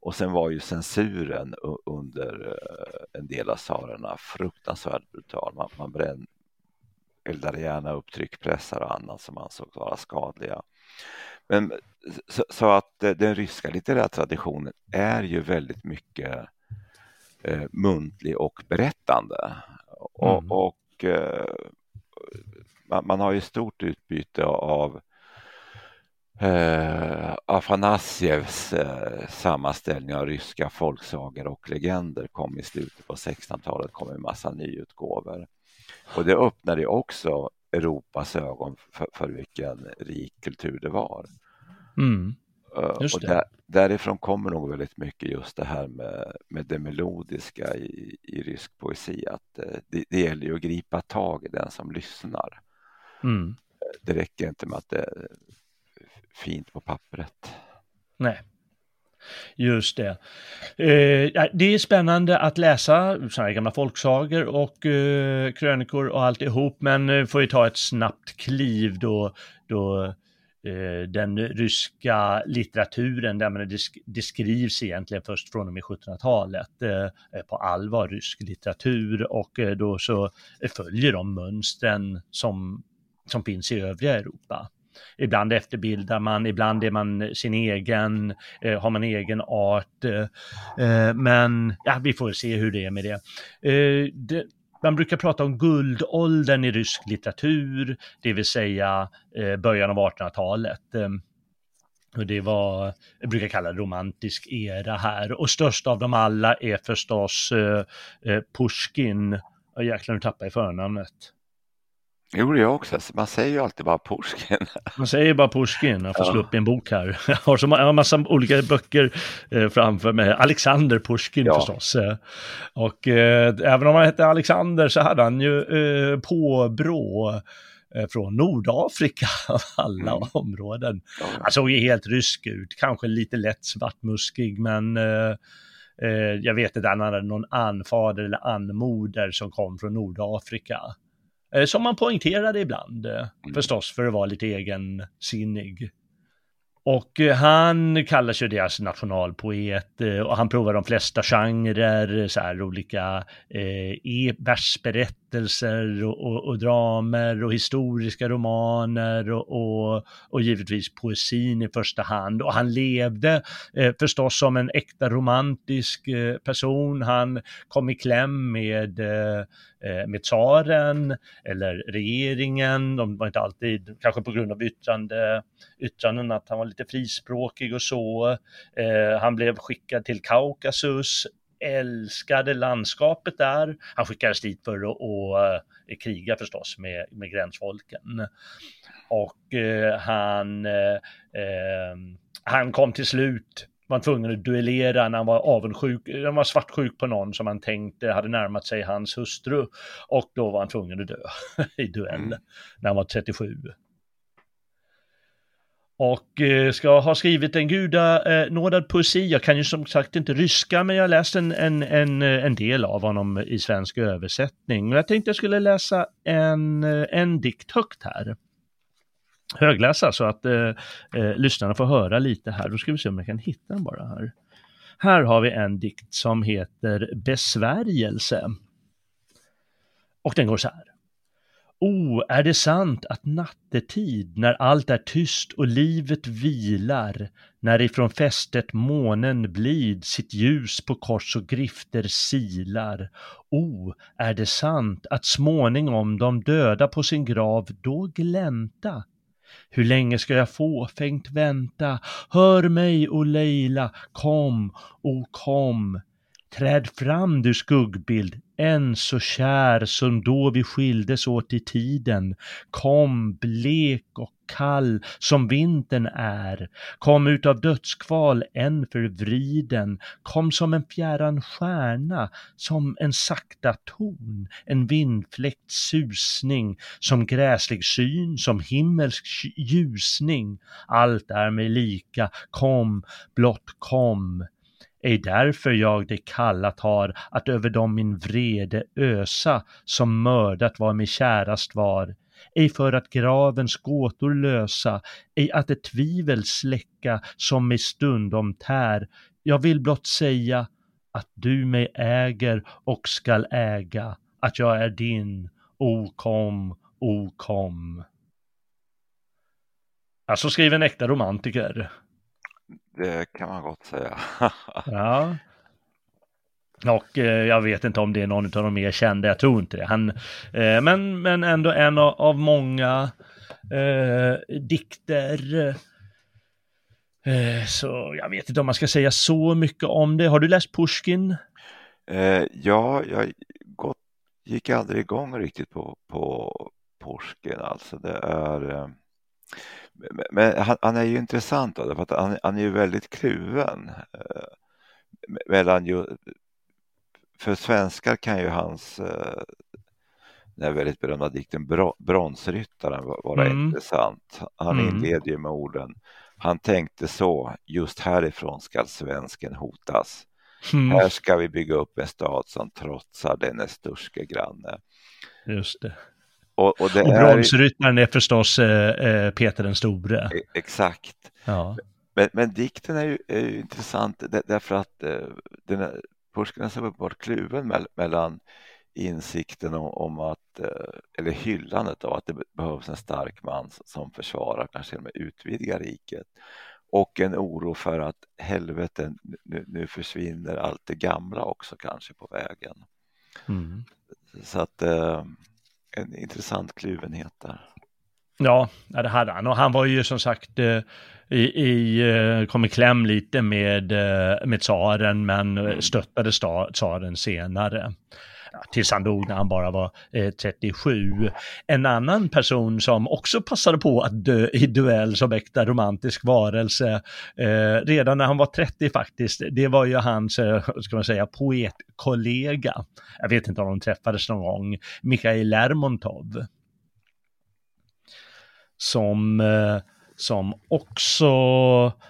Och sen var ju censuren under eh, en del av tsarerna fruktansvärt brutal. Man, man brände, eldade gärna upp tryckpressar och annat som ansågs vara skadliga. Men, så, så att eh, den ryska litterära traditionen är ju väldigt mycket eh, muntlig och berättande. Och, mm. och eh, man, man, har ju stort utbyte av eh, Afanasjevs eh, sammanställning av ryska folksagor och legender kom i slutet på 1600-talet, kom en massa nyutgåvor. Och det öppnade också Europas ögon för, för vilken rik kultur det var. Mm. Uh, och där, därifrån kommer nog väldigt mycket just det här med, med det melodiska i, i rysk poesi. Att uh, det, det gäller ju att gripa tag i den som lyssnar. Mm. Det räcker inte med att det fint på pappret. Nej. Just det. Eh, det är spännande att läsa sådana här gamla folksagor och eh, krönikor och alltihop, men eh, får ju ta ett snabbt kliv då, då eh, den ryska litteraturen, där man det skrivs egentligen först från och med 1700-talet eh, på allvar, rysk litteratur och eh, då så följer de mönstren som, som finns i övriga Europa. Ibland efterbildar man, ibland är man sin egen, eh, har man egen art. Eh, eh, men ja, vi får se hur det är med det. Eh, det man brukar prata om guldåldern i rysk litteratur, det vill säga eh, början av 1800-talet. Eh, och det var, jag brukar kalla det romantisk era här. Och störst av dem alla är förstås eh, eh Pushkin. Och jäklar, nu tappar jag förnamnet. Jo, det jag också. Man säger ju alltid bara Pushkin. *laughs* Man säger bara Pushkin. Jag får ja. slå upp i en bok här. *laughs* Jag har, så, jag har massa olika böcker eh, framför mig. Alexander Pushkin ja. förstås. Eh, och eh, även om han hette Alexander så hade han ju eh, påbrå eh, från Nordafrika *laughs* av alla mm. områden. Ja. Han såg ju helt rysk ut, kanske lite lätt svartmuskig, men eh, jag vet inte, han hade någon anfader eller anmoder som kom från Nordafrika. Eh, som man poängterade ibland, eh, mm. förstås för att vara lite egensinnig. Och eh, han kallar sig deras nationalpoet och han provar de flesta genrer, så här olika eh, berättelser och, och, och, dramer och historiska romaner och, och, och, givetvis poesin i första hand. Och han levde eh, förstås som en äkta romantisk eh, person. Han kom i kläm med eh, Eh, med tsaren eller regeringen. De var inte alltid, kanske på grund av yttrande, yttranden, att han var lite frispråkig och så. Eh, han blev skickad till Kaukasus, älskade landskapet där. Han skickades dit för att och, uh, kriga förstås med, med gränsfolken. Och uh, han, uh, han kom till slut var tvungen att duellera när han var avundsjuk, han var svartsjuk på någon som han tänkte hade närmat sig hans hustru och då var han tvungen att dö *laughs* i duell mm. när han var 37. Och eh, ska ha skrivit en gudanådad eh, poesi. Jag kan ju som sagt inte ryska, men jag har läst en, en, en, eh, en del av honom i svensk översättning. Och jag tänkte jag skulle läsa en, en dikt högt här högläsa så att eh, eh, lyssnarna får höra lite här. Då ska vi se om jag kan hitta den bara här. Här har vi en dikt som heter Besvärjelse. Och den går så här. O, är det sant att nattetid, när allt är tyst och livet vilar, när ifrån fästet månen blid sitt ljus på kors och grifter silar, o, är det sant att småningom de döda på sin grav då glänta hur länge ska jag fåfängt vänta? Hör mig, o Leila, kom, o kom. Träd fram du skuggbild, än så kär som då vi skildes åt i tiden. Kom blek och kall som vintern är. Kom utav dödskval än förvriden. Kom som en fjärran stjärna, som en sakta ton, en vindfläkt susning, som gräslig syn, som himmelsk ljusning. Allt är mig lika, kom, blott kom ej därför jag det kallat har att över dem min vrede ösa, som mördat var mig kärast var. ej för att gravens gåtor lösa, ej att ett tvivel släcka som mig stundom tär. Jag vill blott säga att du mig äger och skall äga, att jag är din, o kom, o kom. Alltså skriver en äkta romantiker. Det kan man gott säga. *laughs* ja. Och eh, jag vet inte om det är någon av de mer kända, jag tror inte det. Han, eh, men, men ändå en av, av många eh, dikter. Eh, så jag vet inte om man ska säga så mycket om det. Har du läst Pushkin? Eh, ja, jag gått, gick aldrig igång riktigt på, på Pushkin. Alltså det är eh, men han, han, är ju intressant då, för att han, han är ju väldigt kluven. mellan ju, för svenskar kan ju hans eh, den väldigt berömda dikten Bronsryttaren vara mm. intressant. Han mm. inleder ju med orden Han tänkte så, just härifrån skall svensken hotas. Mm. Här ska vi bygga upp en stad som trotsar dennes sturske granne. Just det. Och, och, det och bronsryttaren är... är förstås eh, eh, Peter den store. E exakt. Ja. Men, men dikten är ju, är ju intressant därför att eh, den är, Pushkin uppenbart kluven me mellan insikten om, om, att, eh, eller hyllandet av att det behövs en stark man som försvarar, kanske med utvidgar riket och en oro för att helvete, nu, nu försvinner allt det gamla också kanske på vägen. Mm. Så att eh, en intressant kluvenhet där. Ja, det hade han och han var ju som sagt eh, i, i, eh, kom i kläm lite med, eh, med tsaren men mm. stöttade tsaren senare tills han dog när han bara var eh, 37. En annan person som också passade på att dö i duell som äkta romantisk varelse eh, redan när han var 30 faktiskt, det var ju hans, eh, *laughs* ska man säga, poetkollega. Jag vet inte om de träffades någon gång, Mikhail Lermontov som, eh, som också,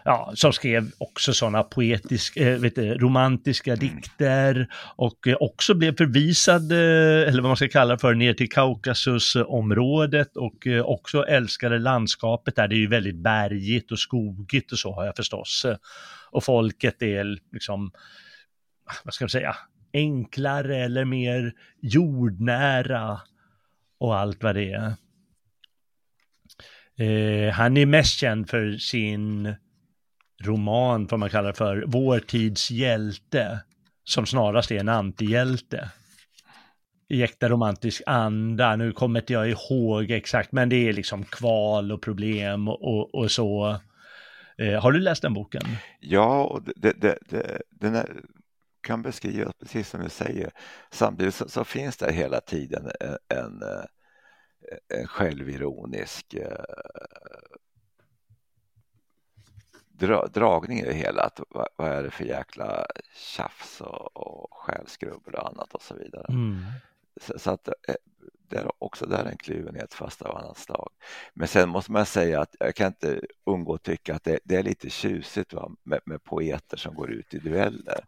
ja, som skrev också sådana poetiska, äh, vet du, romantiska mm. dikter och också blev förvisad, äh, eller vad man ska kalla för, ner till Kaukasusområdet och också älskade landskapet där. Det är ju väldigt bergigt och skogigt och så har jag förstås. Och folket är liksom, vad ska man säga, enklare eller mer jordnära och allt vad det är. Eh, han är mest känd för sin roman, får man kalla det för, Vår tids hjälte, som snarast är en antihjälte. I äkta romantisk anda, nu kommer inte jag ihåg exakt, men det är liksom kval och problem och, och, och så. Eh, har du läst den boken? Ja, och det, det, det, den är, kan beskrivas precis som du säger. Samtidigt så, så finns det hela tiden en, en eh, en självironisk eh, dra, dragning i det hela. Att, vad, vad, är det för jäkla tjafs och, och själskrubbel och annat och så vidare. Mm. Så, att eh, det är också där en kluvenhet fast av annat slag. Men sen måste man säga att jag kan inte undgå att tycka att det, det är lite tjusigt va? Med, med poeter som går ut i dueller.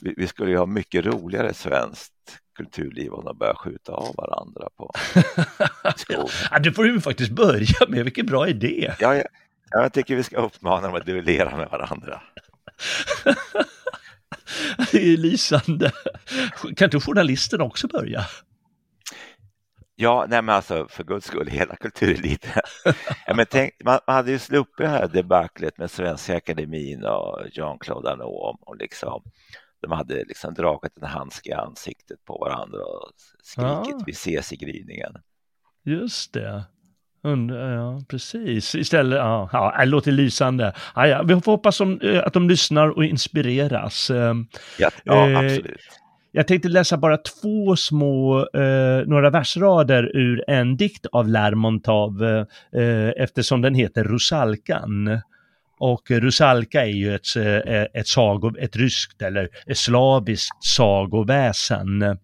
Vi, vi skulle ju ha mycket roligare svenskt kulturliv om de börjar skjuta av varandra på *laughs* skogen. ja, det får du faktiskt börja med, vilken bra idé! Ja, jag, jag tycker vi ska uppmana dem att duellera med varandra. *laughs* *laughs* det är lysande. Kan inte journalisterna också börja? Ja, nej men alltså för guds skull, hela kultureliten. ja, men tänk, man, man, hade ju sluppit det här debaclet med Svenska Akademin och Jean-Claude Arnault och liksom de hade liksom dragit en handske i ansiktet på varandra och skrikit ja. vi ses i gryningen. Just det. Undra, ja, precis. Istället, ja, ja, det låter lysande. Ja, ja, vi får hoppas som, eh, att de lyssnar och inspireras. Ehm, ja, ja eh, absolut. Jag tänkte läsa bara två små, eh, några versrader ur en dikt av Lermontov eh, eftersom den heter Rusalkan. Och Rusalka är ju ett, eh, ett, sago, ett ryskt eller ett slaviskt sagoväsen.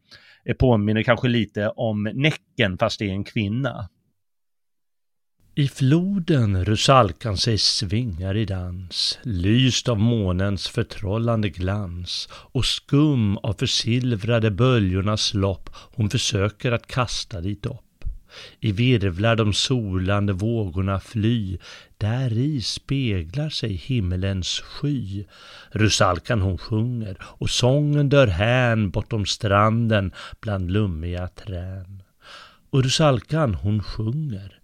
Det påminner kanske lite om Näcken fast det är en kvinna. I floden Rusalkan sig svingar i dans, lyst av månens förtrollande glans och skum av försilvrade böljornas lopp hon försöker att kasta dit upp. I virvlar de solande vågorna fly, där i speglar sig himmelens sky. Rusalkan hon sjunger och sången dör hän bortom stranden bland lummiga trän. Och Rusalkan hon sjunger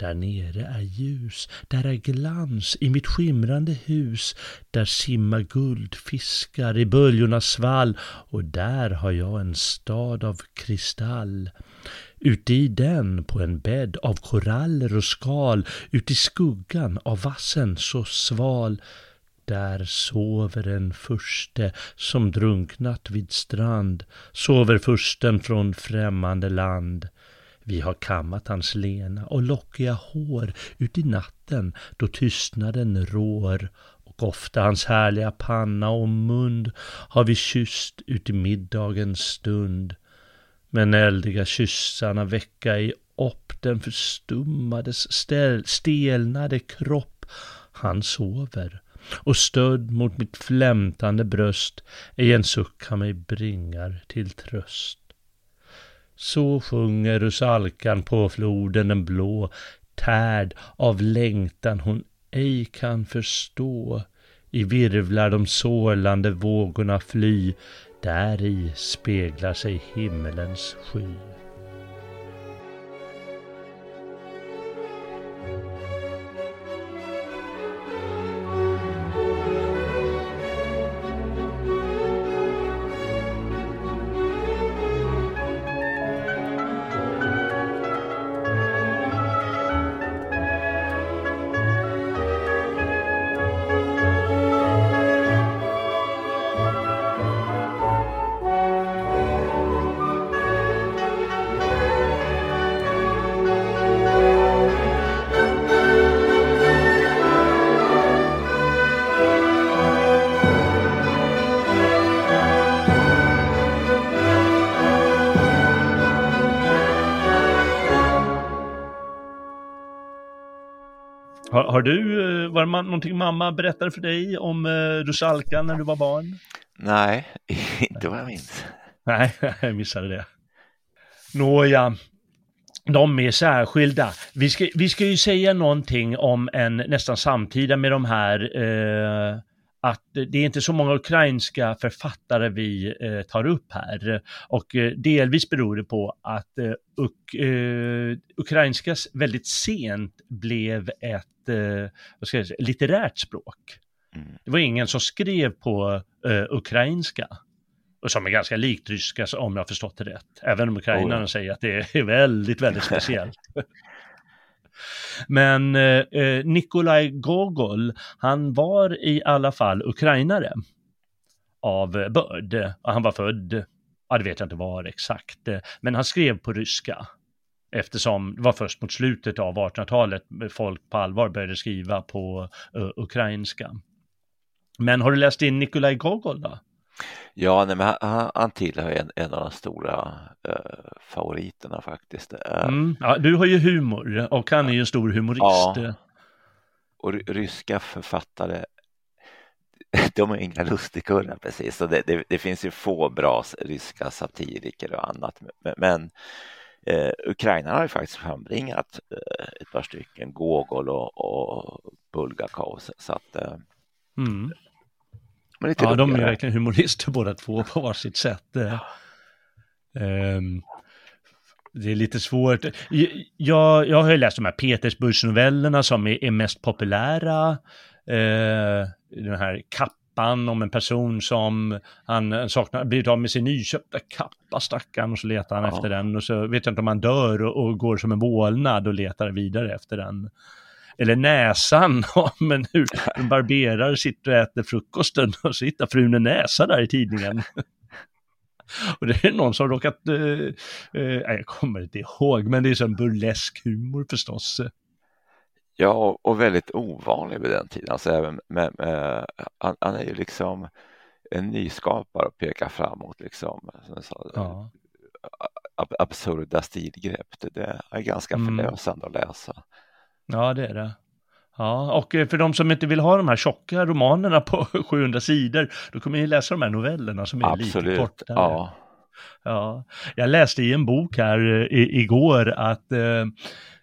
där nere är ljus, där är glans. I mitt skimrande hus, där simmar guldfiskar i böljornas svall. Och där har jag en stad av kristall. Uti den på en bädd av koraller och skal, uti skuggan av vassen så sval, där sover en furste som drunknat vid strand, sover fursten från främmande land. Vi har kammat hans lena och lockiga hår ut i natten då tystnaden rår och ofta hans härliga panna och mund har vi kysst ut i middagens stund. Men eldiga kyssarna väcka i upp den förstummades stel, stelnade kropp. Han sover och stödd mot mitt flämtande bröst ej en suck han mig bringar till tröst. Så sjunger Rusalkan på floden den blå, tärd av längtan hon ej kan förstå. I virvlar de sorlande vågorna fly, där i speglar sig himmelens sky. Har, du, eh, var det någonting mamma berättade för dig om uh, Rusalka när du var barn? Nej, *laughs* inte vad jag minns. Nej, *laughs* jag missade det. Nåja, de är särskilda. Vi ska, vi ska ju säga någonting om en nästan samtida med de här eh, att det är inte så många ukrainska författare vi eh, tar upp här. Och eh, delvis beror det på att eh, uk, eh, ukrainska väldigt sent blev ett eh, vad ska jag säga, litterärt språk. Mm. Det var ingen som skrev på eh, ukrainska. Och som är ganska likt ryska om jag har förstått det rätt. Även om ukrainarna oh. säger att det är väldigt, väldigt *laughs* speciellt. Men eh, eh, Nikolaj Gogol, han var i alla fall ukrainare av börd. Han var född, ja det vet jag inte var exakt, men han skrev på ryska. Eftersom det var först mot slutet av 1800-talet folk på allvar började skriva på uh, ukrainska. Men har du läst in Nikolaj Gogol då? Ja, nej, men han, han tillhör en, en av de stora uh, favoriterna faktiskt. Uh, mm, ja, du har ju humor och han är ju en stor humorist. Ja, och ryska författare, *laughs* de är inga lustigkurrar precis. Så det, det, det, finns ju få bra ryska satiriker och annat. Men, men eh, Ukraina har ju faktiskt frambringat eh, ett par stycken, Gogol och, och Bulgakov. Så att, eh, mm. Ja, de är verkligen humorister båda två på varsitt sätt. Um, det är lite svårt. Jag, jag har ju läst de här Petersburgsnovellerna som är, är mest populära. Uh, den här kappan om en person som han saknar, blivit av med sin nyköpta kappa stackaren och så letar han ja. efter den och så vet jag inte om han dör och, och går som en vålnad och letar vidare efter den eller näsan *laughs* men hur en barberare sitter och äter frukosten och så hittar frun en näsa där i tidningen. *laughs* Och det är någon som råkat, eh, eh, jag kommer inte ihåg, men det är sån burlesk humor förstås. Ja, och väldigt ovanlig vid den tiden. Alltså även med, med, han, han, är ju liksom en nyskapare och pekar framåt liksom. Sa, ja. Absurda stilgrepp, det, det är ganska mm. förlösande att läsa. Ja, det är det. Ja, och eh, för de som inte vill ha de här tjocka romanerna på *laughs* 700 sidor, då kommer ni läsa de här novellerna som är Absolut, lite kortare. Ja. Ja, jag läste i en bok här i, igår att eh,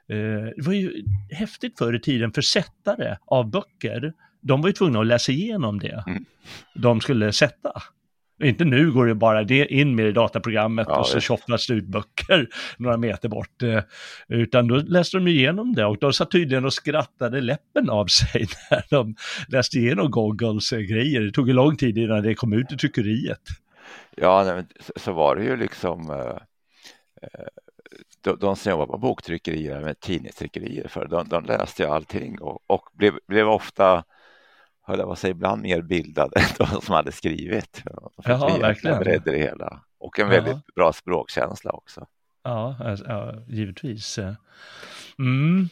det var ju häftigt förr i tiden för sättare av böcker. De var ju tvungna att läsa igenom det. Mm. De skulle sätta. Inte nu går det bara det in med i dataprogrammet ja, och så tjofflas det ut böcker *laughs* några meter bort. Eh, utan då läste de igenom det och de satt tydligen och skrattade läppen av sig *laughs* när de läste igenom Goggles eh, grejer. Det tog ju lång tid innan det kom ut i tryckeriet. Ja, nej, så var det ju liksom eh, de, de som jobbar på boktryckerier med tidningstryckerier för de, de läste ju allting och, och blev, blev ofta höll jag på säga, ibland mer bildad *laughs* än de som hade skrivit. Jaha, verkligen. Det hela. Och en väldigt ja. bra språkkänsla också. Ja, ja givetvis. Mm.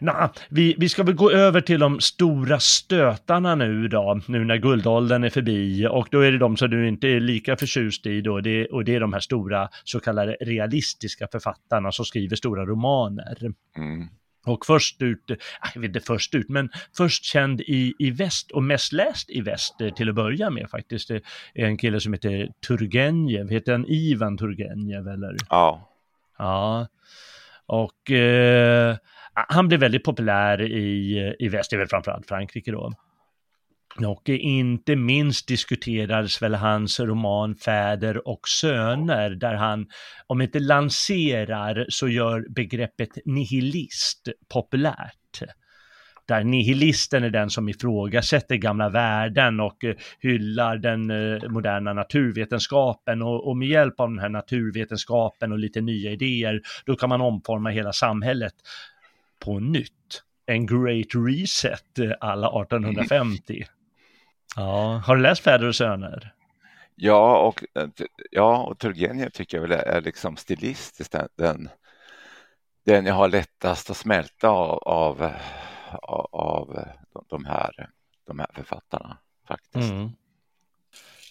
Nah, vi, vi ska väl gå över till de stora stötarna nu då, nu när guldåldern är förbi. Och då är det de som du inte är lika förtjust i då, det, och det är de här stora så kallade realistiska författarna som skriver stora romaner. Mm. Och först ut, äh, jag vet inte först ut, men först känd i, i väst och mest läst i väst eh, till att börja med faktiskt. Är en kille som heter Turgenev, heter han Ivan Turgenev eller? Ja. Ja. Och eh, han blev väldigt populär i, i väst, det är väl framförallt Frankrike då. Och inte minst diskuterades väl hans roman Fäder och söner där han, om inte lanserar, så gör begreppet nihilist populärt där nihilisten är den som ifrågasätter gamla värden och eh, hyllar den eh, moderna naturvetenskapen och, och med hjälp av den här naturvetenskapen och lite nya idéer, då kan man omforma hela samhället på nytt. En great reset eh, alla 1850. Ja, har du läst Fäder och söner? Ja, och, ja, och Turgenev tycker jag väl är liksom stilistiskt den, den jag har lättast att smälta av, av, av de, här, de här författarna faktiskt. Mm.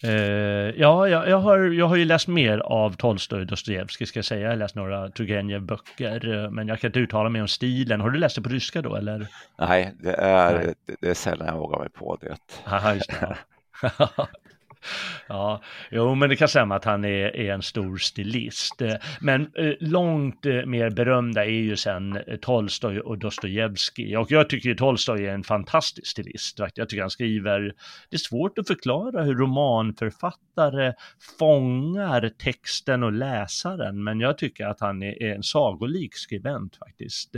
Uh, ja, jag, jag, har, jag har ju läst mer av Tolstoj och Dostojevskij ska jag säga. Jag har läst några Turgenev-böcker, uh, men jag kan inte uttala mig om stilen. Har du läst det på ryska då eller? Nej, det är, Nej. Det, det är sällan jag vågar mig på det. Aha, just det. *laughs* *laughs* *laughs* Ja, jo, men det kan stämma att han är, är en stor stilist. Eh, men eh, långt eh, mer berömda är ju sen eh, Tolstoj och Dostojevskij. Och jag tycker Tolstoj är en fantastisk stilist. Jag tycker han skriver, det är svårt att förklara hur romanförfattare fångar texten och läsaren, men jag tycker att han är, är en sagolik skribent faktiskt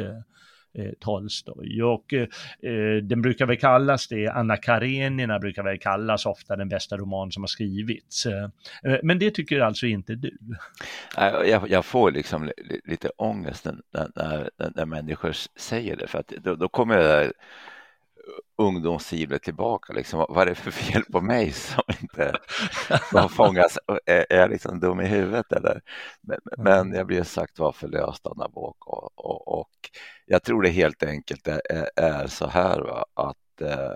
eh, Tolstoj. Och eh, eh, den brukar väl kallas det, Anna Karenina brukar väl kallas ofta den bästa roman som har skrivits. Eh, eh men det tycker alltså inte du? Jag, jag får liksom lite ångest när, när, när människor säger det, för att då, då kommer jag ungdomssivlet tillbaka. Liksom. Vad är det för fel på mig som inte som fångas? Är, är jag liksom dum i huvudet eller? Men, men jag blir sagt var förlöst av Nabok och, och, och, jag tror det helt enkelt är, är så här va? att eh,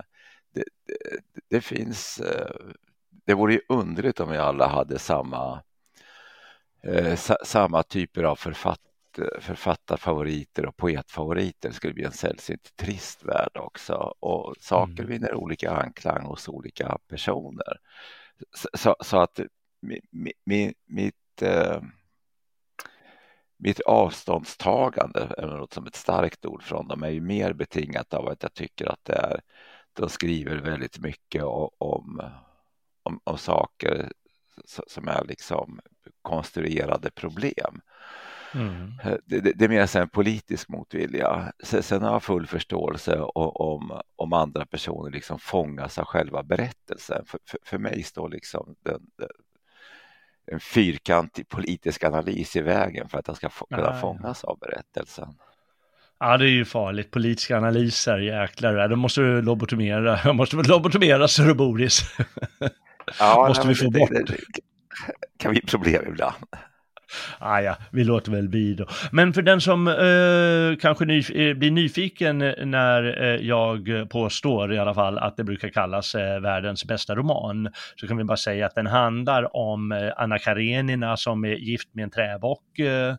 det, det, det, finns, eh, det vore ju underligt om vi alla hade samma eh, samma typer av författare författarfavoriter och poetfavoriter skulle bli en sällsynt trist värld också och saker mm. vinner olika anklang hos olika personer. Så, så, så att mi, mi, mitt, eh, mitt avståndstagande, är något som ett starkt ord från dem, är ju mer betingat av att jag tycker att det är, de skriver väldigt mycket om, om, om saker som är liksom konstruerade problem. Mm. Eh, det, det, det, är mer en politisk motvilja. Sen har jag full förståelse om, om andra personer liksom fångas av själva berättelsen. För, för, för mig står liksom den, den, en fyrkantig politisk analys i vägen för att jag ska få, kunna Nej. fångas av berättelsen. Ja, det är ju farligt. Politiska analyser, jäklar. Då måste du lobotomera. *laughs* Jag måste väl lobotomera så du Boris. Ja, *laughs* måste vi få det, bort. Det, det, kan bli problem ibland ah, ja, vi låter väl bli då. Men för den som eh, kanske ny, eh, blir nyfiken eh, när eh, jag påstår i alla fall att det brukar kallas eh, världens bästa roman, så kan vi bara säga att den handlar om eh, Anna Karenina som är gift med en träbock eh,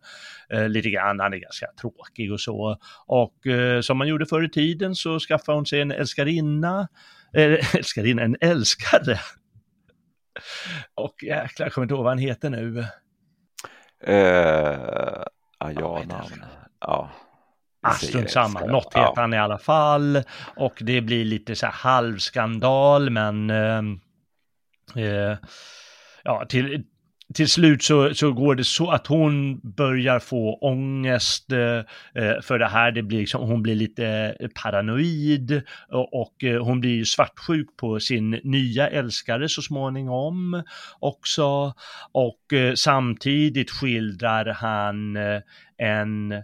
eh lite grann, han är ganska tråkig och så. Och eh, som man gjorde förr i tiden så skaffade hon sig en älskarinna, *laughs* älskarinna, en älskare. Och jäklar, jag kommer inte ihåg vad han heter nu. Eh, Ayana. Ja. Ah, strunt samma, något heter ja. han i alla fall. Och det blir lite så här halvskandal, men eh, eh, ja, till, till slut så, så går det så att hon börjar få ångest eh, eh för det här. Det blir liksom, hon blir lite eh, paranoid och, och eh, hon blir svartsjuk på sin nya älskare så småningom också. Och eh, samtidigt skildrar han eh, en eh,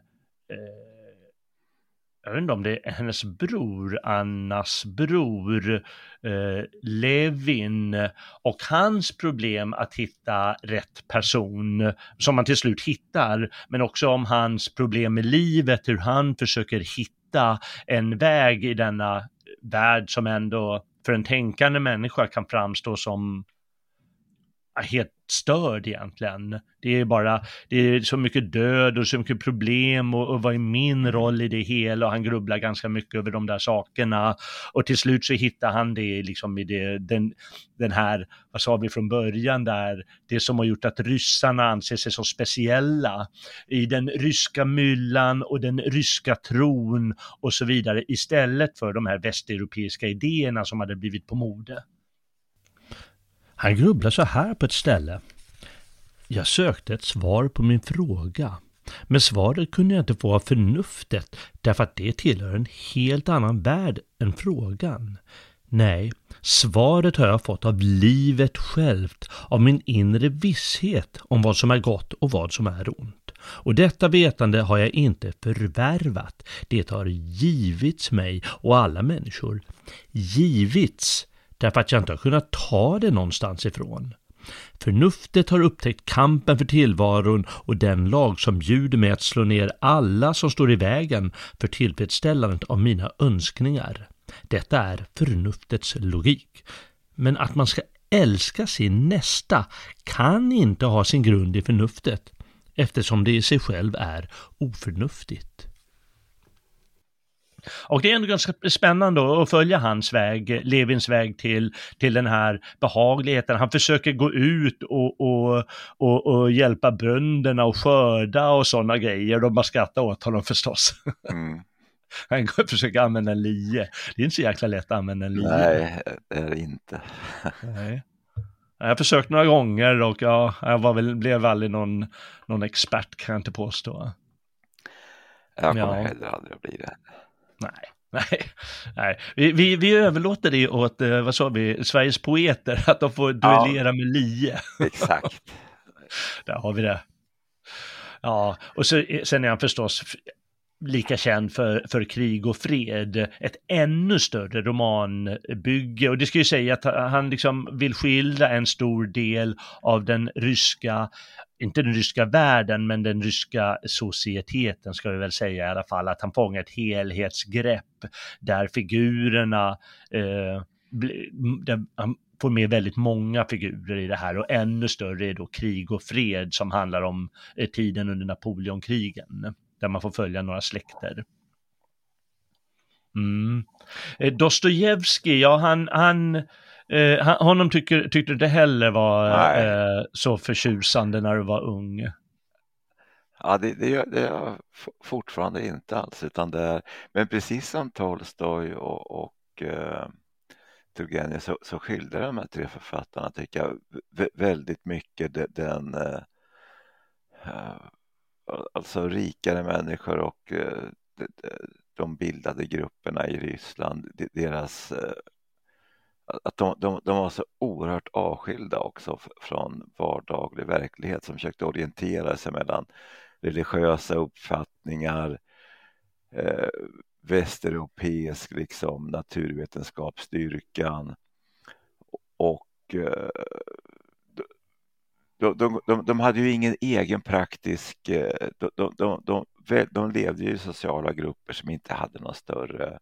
jag vet inte om det är hennes bror, Annas bror, eh, Levin och hans problem att hitta rätt person som man till slut hittar, men också om hans problem med livet, hur han försöker hitta en väg i denna värld som ändå för en tänkande människa kan framstå som helt störd egentligen. Det är bara, det är så mycket död och så mycket problem och, och vad är min roll i det hela och han grubblar ganska mycket över de där sakerna och till slut så hittar han det liksom i det, den, den här, vad sa vi från början där, det som har gjort att ryssarna anser sig så speciella i den ryska myllan och den ryska tron och så vidare istället för de här västeuropeiska idéerna som hade blivit på mode. Han grubblar så här på ett ställe. Jag sökte ett svar på min fråga. Men svaret kunde jag inte få av förnuftet därför att det tillhör en helt annan värld än frågan. Nej, svaret har jag fått av livet självt, av min inre visshet om vad som är gott och vad som är ont. Och detta vetande har jag inte förvärvat, det har givits mig och alla människor. Givits därför att jag inte har kunnat ta det någonstans ifrån. Förnuftet har upptäckt kampen för tillvaron och den lag som bjuder mig att slå ner alla som står i vägen för tillfredsställandet av mina önskningar. Detta är förnuftets logik. Men att man ska älska sin nästa kan inte ha sin grund i förnuftet eftersom det i sig själv är oförnuftigt. Och det är ändå ganska spännande att följa hans väg, Levins väg till, till den här behagligheten. Han försöker gå ut och, och, och, och hjälpa bönderna och skörda och sådana grejer. De bara skrattar åt honom förstås. *laughs* Mm. Han försöker använda en lie. Det är inte så jäkla lätt att använda en lie. Nej, det är det inte. Nej. Jag har försökt några gånger och ja, jag var väl, blev aldrig någon, någon expert kan jag inte påstå. Jag kommer ja. heller aldrig att bli det. Nej, *laughs* nej, nej. Vi, vi, vi överlåter det åt, eh, vad sa vi, Sveriges poeter, *laughs* att de får duellera ja, med lie. *laughs* Exakt. Där har vi det. Ja, och så, sen är han förstås lika känd för, för krig och fred, ett ännu större romanbygge. Och det ska ju säga att han liksom vill skildra en stor del av den ryska inte den ryska världen, men den ryska societeten ska vi väl säga i alla fall, att han fångar ett helhetsgrepp där figurerna, eh, där han får med väldigt många figurer i det här och ännu större är då krig och fred som handlar om eh, tiden under Napoleonkrigen, där man får följa några släkter. Mm. Eh, Dostojevskij, ja han, han Eh, honom tycker, tyckte du inte heller var eh, så förtjusande när du var ung? Ja, det, det, gör, det gör jag fortfarande inte alls, utan det är, men precis som Tolstoj och, och eh, Turgenev så, så skildrar de här tre författarna, tycker jag, väldigt mycket den, eh, eh, alltså rikare människor och eh, de bildade grupperna i Ryssland, deras eh, att de, de, de var så oerhört avskilda också från vardaglig verklighet som försökte orientera sig mellan religiösa uppfattningar, eh, västeuropeisk liksom, naturvetenskapsstyrkan och eh, de, de, de, de, hade ju ingen egen praktisk, eh, de, de, de, levde ju i sociala grupper som inte hade någon större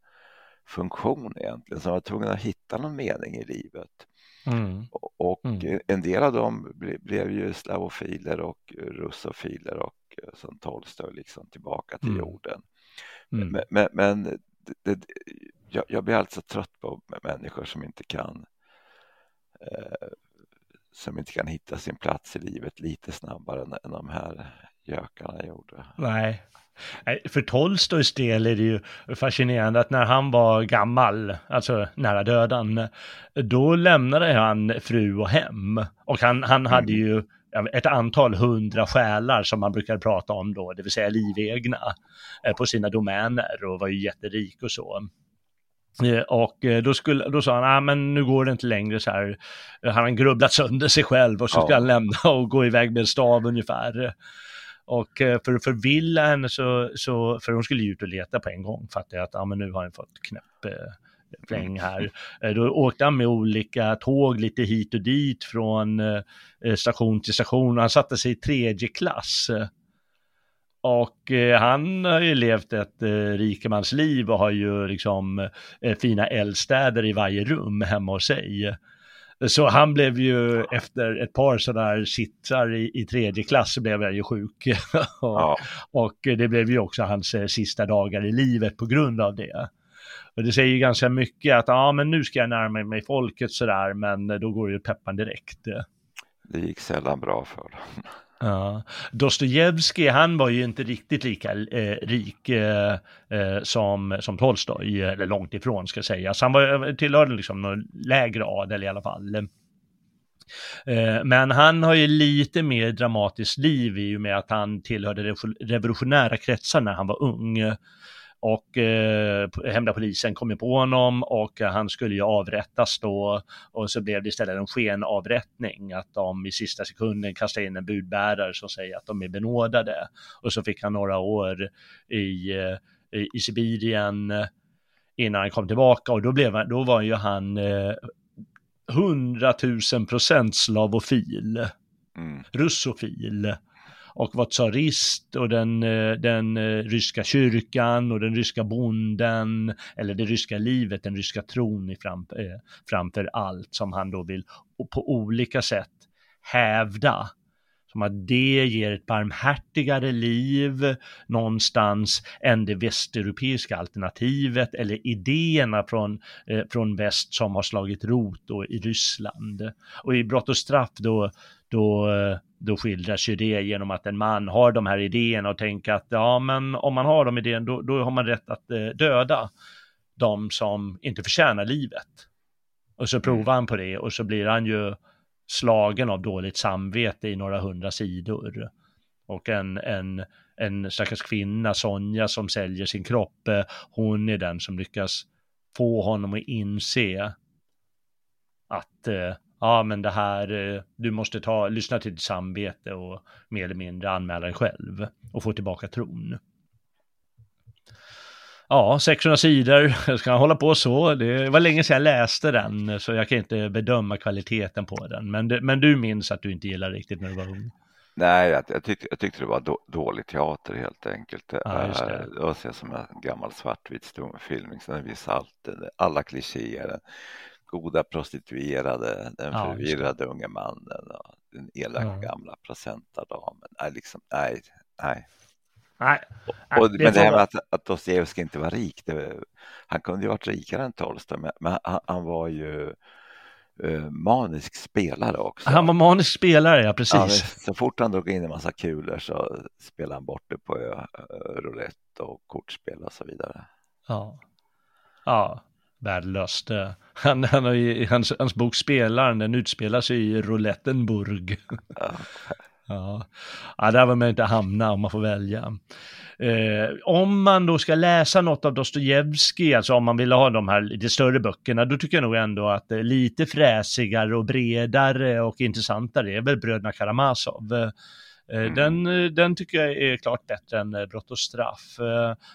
funktion egentligen, som var tvungna att hitta någon mening i livet. Mm. Och mm. en del av dem ble, blev ju slavofiler och russofiler och eh, som Tolstoj liksom tillbaka till mm. jorden. Mm. Men, men, men det, det, jag, jag, blir alltså trött på människor som inte kan eh, som inte kan hitta sin plats i livet lite snabbare än, än de här gökarna gjorde. Nej. För Tolstojs del är det ju fascinerande att när han var gammal, alltså nära döden, då lämnade han fru och hem. Och han, han hade mm. ju ett antal hundra själar som man brukar prata om då, det vill säga livegna, eh, på sina domäner och var ju jätterik och så. Eh, och eh, då, skulle, då sa han, ah, men nu går det inte längre så här. Han har grubblat sönder sig själv och så ska ja. han lämna och gå iväg med en stav ungefär. Och för att förvilla henne så, så, för hon skulle ju ut och leta på en gång, fattade jag att ah, men nu har han fått knäpp fläng här. Eh, då åkte han med olika tåg lite hit och dit från eh, station till station. Han satte sig i tredje klass. Och eh, han har ju levt ett rikemansliv och har ju liksom fina eldstäder i varje rum hemma hos sig. Så han blev ju efter ett par sådana sitsar i, i tredje klass så blev han ju sjuk. *laughs* och, ja. och, det blev ju också hans sista dagar i livet på grund av det. Och det säger ju ganska mycket att ja, men nu ska jag närma mig folket sådär, men då går ju peppan direkt. Det gick sällan bra för dem. Ja. Dostojevskij, han var ju inte riktigt lika eh, rik eh, eh som, som Tolstoj, eller långt ifrån ska sägas. Han var, tillhörde liksom någon lägre adel i alla fall. Eh, men han har ju lite mer dramatiskt liv i och med att han tillhörde revolutionära kretsar när han var ung. Och eh, hemliga polisen kom ju på honom och han skulle ju avrättas då. Och så blev det istället en skenavrättning att de i sista sekunden kastade in en budbärare som säger att de är benådade. Och så fick han några år i, eh, i, i Sibirien innan han kom tillbaka. Och då, blev, då var ju han eh, 100 000 procent slavofil, mm. russofil och var tsarist och den, eh, den eh, ryska kyrkan och den ryska bonden, eller det ryska livet, den ryska tron i fram, eh, framför allt som han då vill på olika sätt hävda som att det ger ett barmhärtigare liv någonstans än det västeuropeiska alternativet eller idéerna från, eh, från väst som har slagit rot då i Ryssland. Och i Brott och straff då, då då skildras ju det genom att en man har de här idéerna och tänker att ja, men om man har de idéerna, då, då har man rätt att eh, döda de som inte förtjänar livet. Och så provar han på det och så blir han ju slagen av dåligt samvete i några hundra sidor. Och en, en, en stackars kvinna, Sonja, som säljer sin kropp, eh, hon är den som lyckas få honom att inse att eh, ja men det här, eh, du måste ta, lyssna till ditt samvete och mer eller mindre anmäla dig själv och få tillbaka tron. Ja, 600 sidor, *laughs* ska han hålla på så? Det var länge sedan jag läste den, så jag kan inte bedöma kvaliteten på den. Men, det, men du minns att du inte gillade riktigt när du var ung? Nej, jag, jag, tyckte, jag tyckte det var då, dålig teater helt enkelt. Ja, det. Eh, det var som en gammal svartvit stumfilm, den visar allt, alla klichéer goda prostituerade, den ja, förvirrade unge mannen och den elaka ja. gamla procentadamen. Nej, liksom, nej, nej. nej. Och, det men det här med att, att Dostojevskij inte var rik, det, han kunde ju varit rikare än Tolstoj, men, men han, han, var ju uh, manisk spelare också. Han var manisk spelare, ja precis. Ja, så fort han drog in en massa kulor så spelade han bort det på uh, roulette och kortspel och så vidare. Ja, ja värdelöst. Han, han har ju, hans, hans bok Spelaren, den utspelar sig i Roulettenburg. *laughs* Ja. ja. där vill man inte hamna om man får välja. Eh, om man då ska läsa något av Dostojevskij, alltså om man vill ha de här lite större böckerna, då tycker jag nog ändå att eh, lite fräsigare och bredare och intressantare är väl Bröderna Karamazov. Eh, mm. Den, eh, den tycker jag är klart bättre än eh, Brott och straff.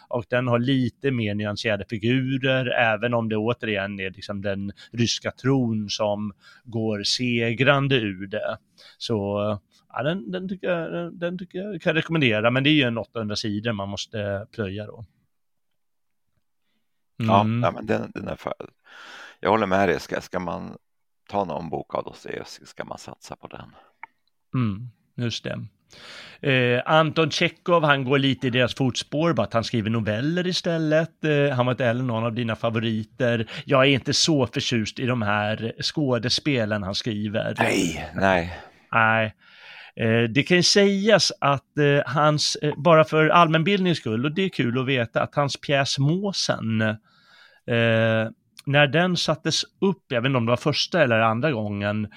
Och den har lite mer nyanserade figurer, även om det återigen är liksom den ryska tron som går segrande ur det. Så ja, den, den, tycker jag, den tycker jag kan rekommendera, men det är ju en 800 sidor man måste plöja då. Mm. Ja, men den, den är för... Jag håller med dig, ska, ska man ta någon bok av Dostojevskij ska man satsa på den. Mm, just det. Eh, Anton Tjechov, han går lite i deras fotspår, bara att han skriver noveller istället. Eh, han var inte heller någon av dina favoriter. Jag är inte så förtjust i de här skådespelen han skriver. Nej, nej. Nej. Eh, det kan ju sägas att eh, hans, eh, bara för allmänbildningens skull, och det är kul att veta, att hans pjäs Måsen, eh, när den sattes upp, jag vet inte om det var första eller andra gången,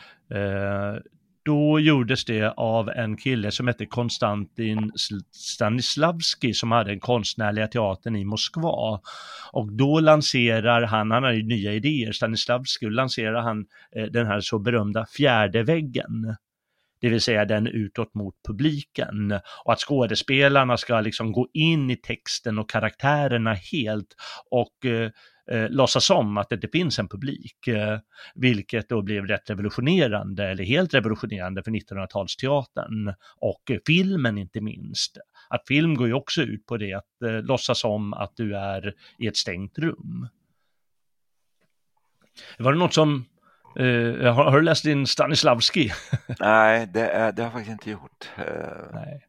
då gjordes det av en kille som hette Konstantin Stanislavski som hade den konstnärliga teatern i Moskva. Och då lanserar han, han har ju nya idéer, Stanislavski, lanserar han eh, den här så berömda fjärde väggen. Det vill säga den utåt mot publiken. Och att skådespelarna ska liksom gå in i texten och karaktärerna helt och eh, eh, låtsas om att det inte finns en publik, eh, vilket då blev rätt revolutionerande, eller helt revolutionerande för 1900-talsteatern och eh, filmen inte minst. Att film går ju också ut på det, att eh, låtsas om att du är i ett stängt rum. Var det något som Uh, har, har, du läst din Stanislavski? *laughs* Nej, det, är, det har jag faktiskt inte gjort. Uh... Nej.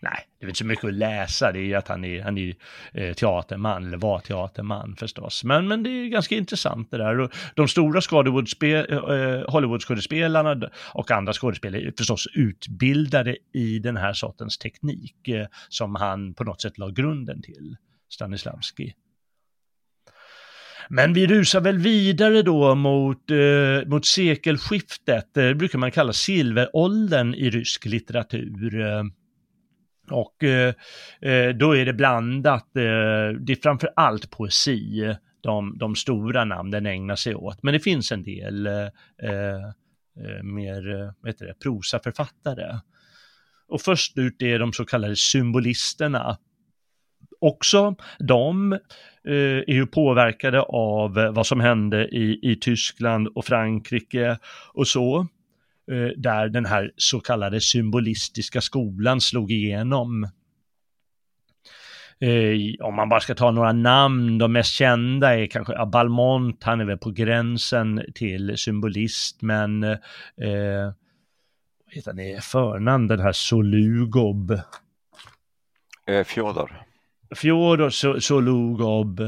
Nej, det är inte så mycket att läsa, det är ju att han är, han är eh, teaterman, eller var teaterman förstås. Men, men det är ganska intressant det där. Och de stora eh, Hollywoodskådespelarna och andra skådespelare är förstås utbildade i den här sortens teknik eh, som han på något sätt la grunden till, Stanislavski. Men vi rusar väl vidare då mot, eh, mot sekelskiftet, det brukar man kalla silveråldern i rysk litteratur. Och eh, eh, då är det blandat, eh, det är framför allt poesi de, de stora namnen ägnar sig åt. Men det finns en del eh, eh mer eh, vet det, prosaförfattare. Och först ut är de så kallade symbolisterna. Också de eh, är ju påverkade av vad som hände i, i Tyskland och Frankrike och så. Eh, där den här så kallade symbolistiska skolan slog igenom. Eh, om man bara ska ta några namn, de mest kända är kanske ja, Balmont, han är väl på gränsen till symbolist, men eh, vad heter han i förnamn, den här Solugob? Eh, Fjodor. Fjodor Solugob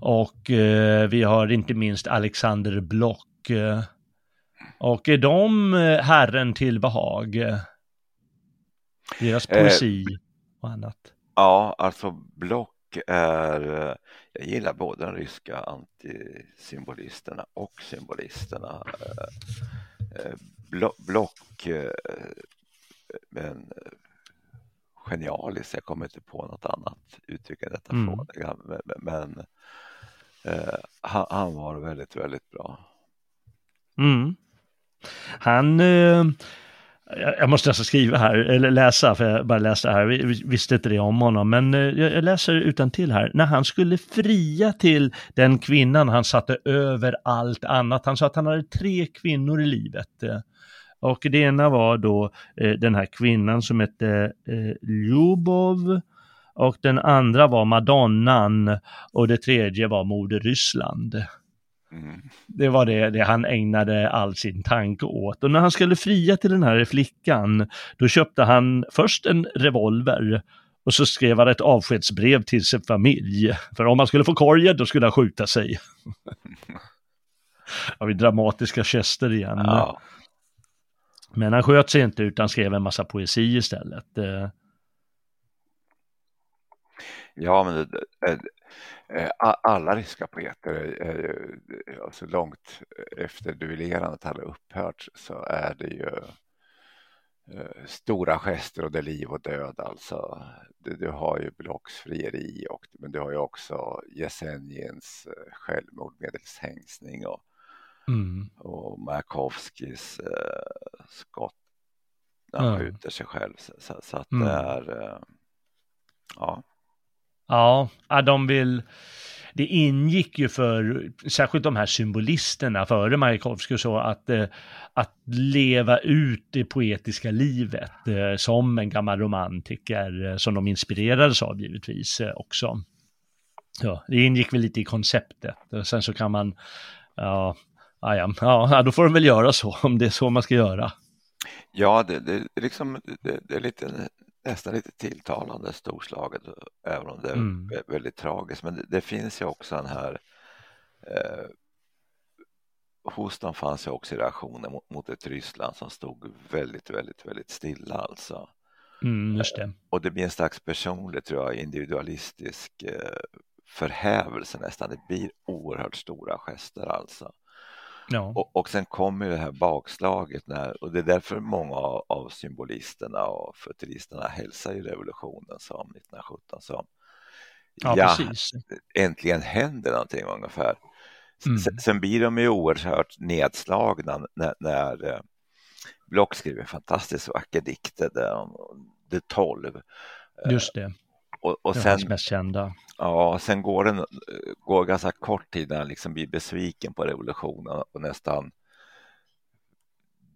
och eh, vi har inte minst Alexander Block. Eh, och är de eh, herren till behag? Deras eh, poesi eh, och annat? Ja, alltså Block är, eh, jag gillar både de ryska antisymbolisterna och symbolisterna. Block, men genialisk, jag kommer inte på något annat uttryck än detta mm. men, men han, han, var väldigt, väldigt bra. Mm. Han, eh, jag måste alltså skriva här, eller läsa, för jag bara läste här, vi visste inte det om honom, men eh, jag läser utan till här. När han skulle fria till den kvinnan han satte över allt annat, han sa att han hade tre kvinnor i livet. Eh. Och det ena var då eh, den här kvinnan som hette eh, Ljubov, och den andra var Madonnan och det tredje var Moder Ryssland. Mm. Det var det, det, han ägnade all sin tanke åt. Och när han skulle fria till den här flickan, då köpte han först en revolver och så skrev han ett avskedsbrev till sin familj. För om han skulle få korgen, då skulle han skjuta sig. *laughs* Har vi dramatiska gester igen. Ja. Men han sköt sig inte utan skrev en massa poesi istället. Eh. Ja, men alla ryska poeter, alltså långt efter duellerandet hade upphört så är det ju eh, stora gester och det är liv och död alltså. Du, har ju Blocks frieri och, men du har ju också Jesenjins eh, självmord medelst hängsning och, mm. och Majakovskis eh, skott när han mm. skjuter sig själv. Så, så att mm. det är, eh, ja. Ja, de vill... Det ingick ju för, särskilt de här symbolisterna före Majakovskij och så, att, eh, att leva ut det poetiska livet eh, som en gammal romantiker, eh, som de inspirerades av givetvis också. Ja, det ingick väl lite i konceptet. Sen så kan man, ja, ja, ja, då får de väl göra så, om det är så man ska göra. Ja, det, det, liksom, det, det är lite, nästan lite tilltalande storslaget, även om det är mm. väldigt tragiskt. Men det, det, finns ju också den här eh, hos dem fanns ju också reaktioner mot, mot ett Ryssland som stod väldigt, väldigt, väldigt stilla alltså. Mm, just det. Eh, och det blir en slags personlig, tror jag, individualistisk eh, förhävelse nästan. Det blir oerhört stora gester alltså. Ja. Och, och sen kommer det här bakslaget när, och det är därför många av, av symbolisterna och futuristerna hälsar ju revolutionen som 1917 som ja, ja precis. äntligen händer någonting ungefär. Mm. Sen, sen blir de ju oerhört nedslagna när, när eh, Block skriver en fantastiskt vacker dikt, Det 12. Just det. Och, och sen, mest kända. Ja, sen går det går ganska kort tid när han liksom blir besviken på revolutionen och nästan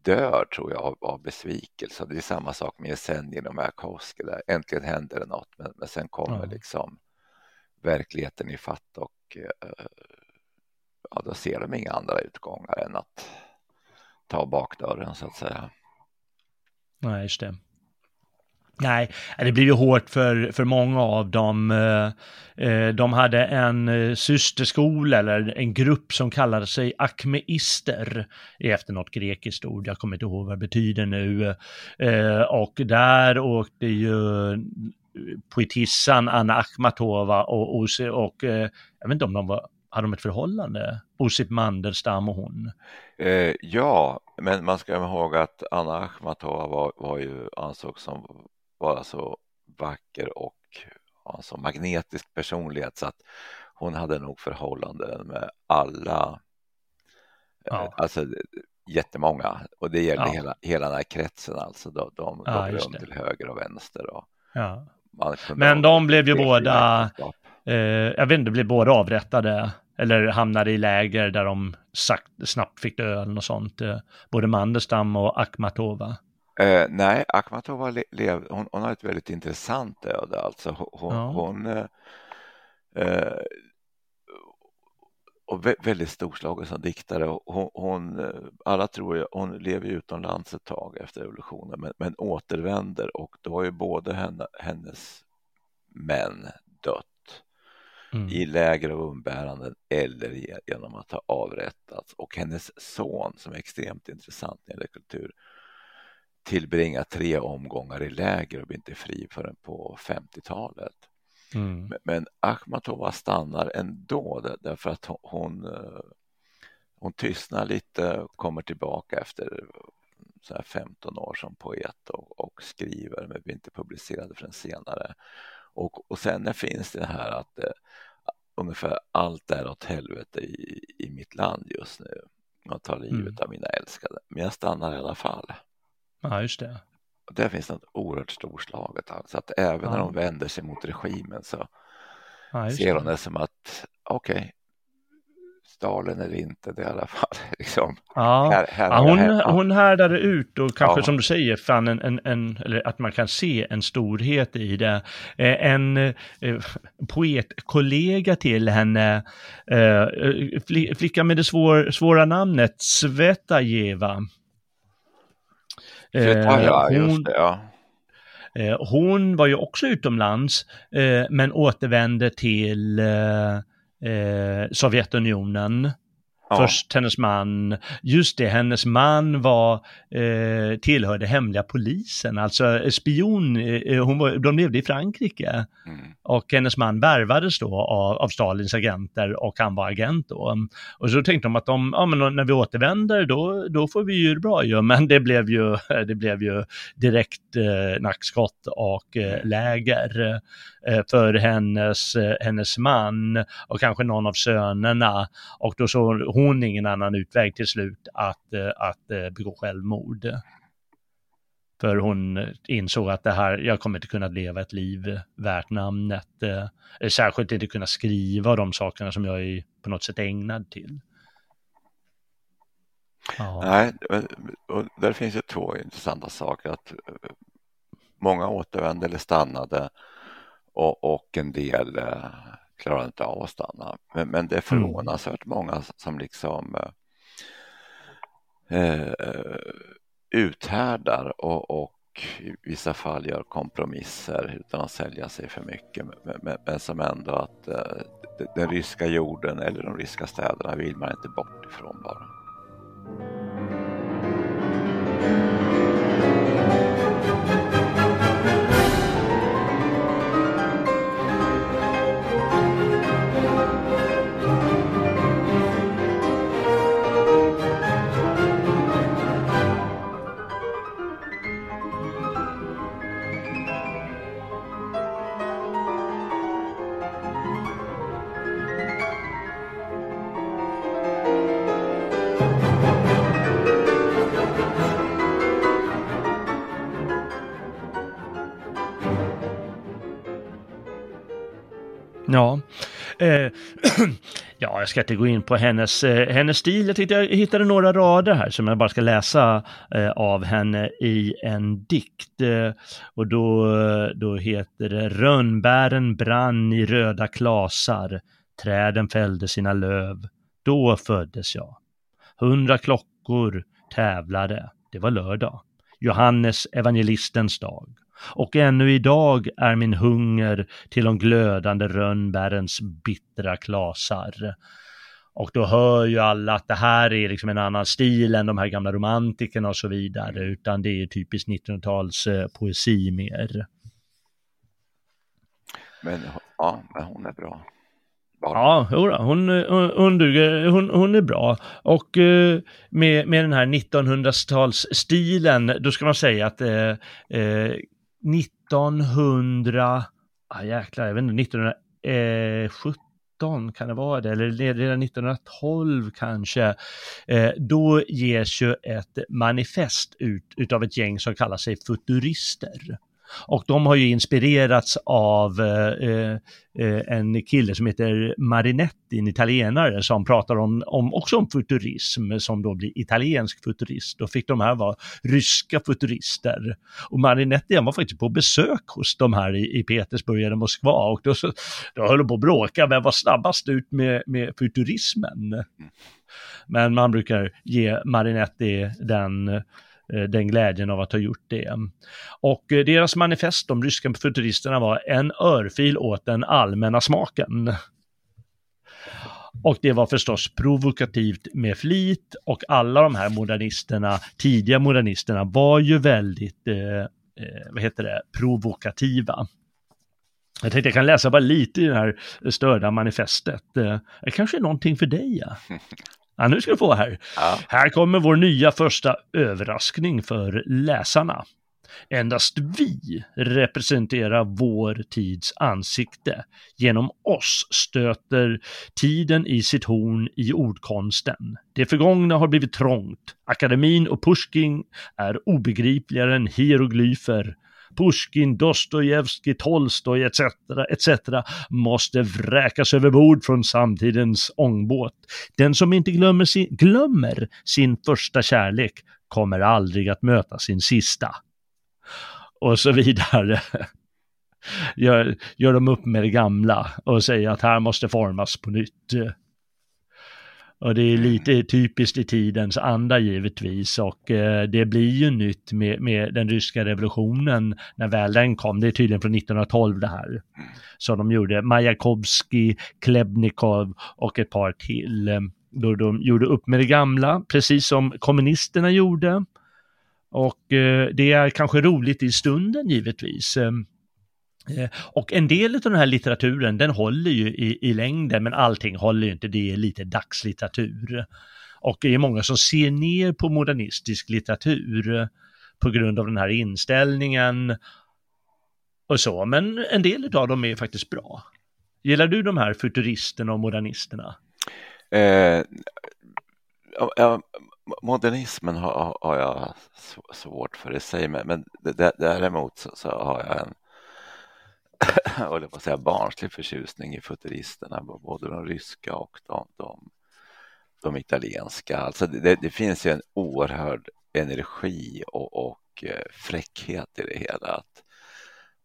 dör tror jag av, av besvikelse. Det är samma sak med Jesenjin och Majakovskij. Äntligen händer det något men, men sen kommer ja. liksom verkligheten i fatt och eh, ja, då ser de inga andra utgångar än att ta bakdörren så att säga. Nej, just det. Nej, äh, det blev ju hårt för, för många av dem. Eh, eh, de hade en eh, systerskola eller en grupp som kallade sig akmeister efter något grekiskt ord. Jag kommer inte ihåg vad det betyder nu. Och där åkte ju poetissan Anna Akhmatova och, och, och jag vet inte om de var hade de ett förhållande, Osip Mandelstam och hon? Eh, ja, men man ska komma ihåg att Anna Akhmatova var, var ju ansågs som vara så vacker och ha så magnetisk personlighet så att hon hade nog förhållanden med alla, ja. Eh, alltså jättemånga och det gällde ja. hela, hela den här kretsen alltså. De, de ja, gav rum till höger och vänster. Och ja. Men de blev ju båda, eh, jag vet inte, blev båda avrättade eller hamnade i läger där de sagt, snabbt fick dö eller något sånt. Eh, både Mandelstam och Akhmatova. Eh, nej, Akhmatova lev, hon, hon, har ett väldigt intressant öde. Alltså hon, ja. hon eh, eh och väldigt storslagen som diktare. Hon, hon, eh, alla tror ju, hon lever utomlands ett tag efter revolutionen men, men återvänder och då har ju både henne, hennes män dött mm. i läger av umbäranden eller genom att ha avrättats och hennes son som är extremt intressant när det gäller kultur tillbringa tre omgångar i läger och blir inte fri förrän på 50-talet. Mm. Men Akhmatova stannar ändå därför att hon, eh, hon tystnar lite och kommer tillbaka efter så här 15 år som poet och, och skriver men blir inte publicerad förrän senare. Och, och sen finns det här att eh, ungefär allt är åt helvete i, i mitt land just nu. Jag tar livet mm. av mina älskade, men jag stannar i alla fall. Ja, just det. Och där finns något oerhört storslaget. Alltså att även ja. när de vänder sig mot regimen så ja, ser de det som att okej, okay, Stalin eller inte, det i alla fall *laughs* liksom. Ja, här, här ja hon, hon härdade ut och kanske ja. som du säger fann en, en, en, eller att man kan se en storhet i det. Eh, en eh, poetkollega till henne, eh, flicka med det svår, svåra namnet Svetajeva, ja, hon, det, ja. Eh, hon var ju också utomlands, eh, men återvände till eh, Sovjetunionen Ja. Först hennes man, just det, hennes man var, eh, tillhörde hemliga polisen, alltså spion, eh, hon var, de levde i Frankrike. Mm. Och hennes man värvades då av, av, Stalins agenter och han var agent då. Och så tänkte de att de, ja men när vi återvänder då, då får vi ju det bra ju, men det blev ju, *laughs* det blev ju direkt eh, nackskott och eh, mm. läger. Eh, för hennes, eh, hennes man och kanske någon av sönerna. Och då såg hon ingen annan utväg till slut att, eh, att begå självmord. För hon insåg att det här, jag kommer inte kunna leva ett liv värt namnet. Särskilt inte kunna skriva de sakerna som jag är på något sätt ägnad till. Ja. Nej, och där finns ju två intressanta saker. att Många återvände eller stannade och, och en del eh, klarar inte av att stanna. Men, men det är mm. förvånansvärt mm. många som liksom eh, eh, uthärdar och, och i vissa fall gör kompromisser utan att sälja sig för mycket men, men som ändå att eh, den ryska jorden eller de ryska städerna vill man inte bort ifrån bara. Eh, *clears throat* ja, jag ska inte gå in på hennes, eh, hennes stil. Jag tyckte jag hittade några rader här som jag bara ska läsa eh, av henne i en dikt. Eh, och då, då heter det Rönnbären brann i röda klasar, träden fällde sina löv. Då föddes jag. Hundra klockor tävlade, det var lördag. Johannes evangelistens dag och ännu idag är min hunger till de glödande rönnbärens bittra klasar. Och då hör ju alla att det här är liksom en annan stil än de här gamla romantikerna och så vidare, utan det är typiskt 1900-tals eh, poesi mer. Men ja, hon är bra. Bara. Ja, hon, hon, hon, hon, hon är bra. Och eh, med, med den här 1900-talsstilen, då ska man säga att eh, eh 1900, ah, jäklar, jag vet inte, 1917 eh, kan det vara det, eller redan 1912 kanske, eh, då ges ju ett manifest ut utav ett gäng som kallar sig futurister. Och de har ju inspirerats av eh, eh, en kille som heter Marinetti, en italienare som pratar om, om, också om futurism som då blir italiensk futurist. Då fick de här vara ryska futurister. Och Marinetti han var faktiskt på besök hos de här i, i Petersburg eller Moskva och då, då höll de på att bråka, vem var snabbast ut med, med futurismen? Men man brukar ge Marinetti den Eh, den glädjen av att ha gjort det. Och eh, deras manifest, de ryska futuristerna, var en örfil åt den allmänna smaken. Och det var förstås provokativt med flit och alla de här modernisterna, tidiga modernisterna, var ju väldigt, eh, eh vad heter det, provokativa. Jag tänkte jag kan läsa bara lite i det här störda manifestet. Det kanske är någonting för dig. Ja. *laughs* Ja, nu ska du få här. Ja. Här kommer vår nya första överraskning för läsarna. Endast vi representerar vår tids ansikte. Genom oss stöter tiden i sitt horn i ordkonsten. Det förgångna har blivit trångt. Akademin och Pushkin är obegripligare än hieroglyfer. Pushkin, Dostojevskij, Tolstoj etc. etc. måste vräkas över bord från samtidens ångbåt. Den som inte glömmer sin, glömmer sin första kärlek kommer aldrig att möta sin sista. Och så vidare. Gör, gör de upp med det gamla och säger att här måste formas på nytt. Och det är mm. lite typiskt i tidens anda givetvis och eh, det blir ju nytt med, med den ryska revolutionen när väl den kom. Det är tydligen från 1912 det här. Så de gjorde Majakovskij, Klebnikov och ett par till. Eh, då de gjorde upp med det gamla, precis som kommunisterna gjorde. Och eh, det är kanske roligt i stunden givetvis. Eh, och en del av den här litteraturen, den håller ju i, i längden, men allting håller ju inte, det är lite dagslitteratur. Och det är många som ser ner på modernistisk litteratur på grund av den här inställningen och så, men en del av dem är faktiskt bra. Gillar du de här futuristerna och modernisterna? Eh, ja, modernismen har, har, jag svårt för i sig, men, men däremot så, så har jag en håller på att säga barnslig förtjusning i futuristerna, både de ryska och de, de, de italienska. Alltså det, det, finns ju en oerhörd energi och, och eh, fräckhet i det hela. Att,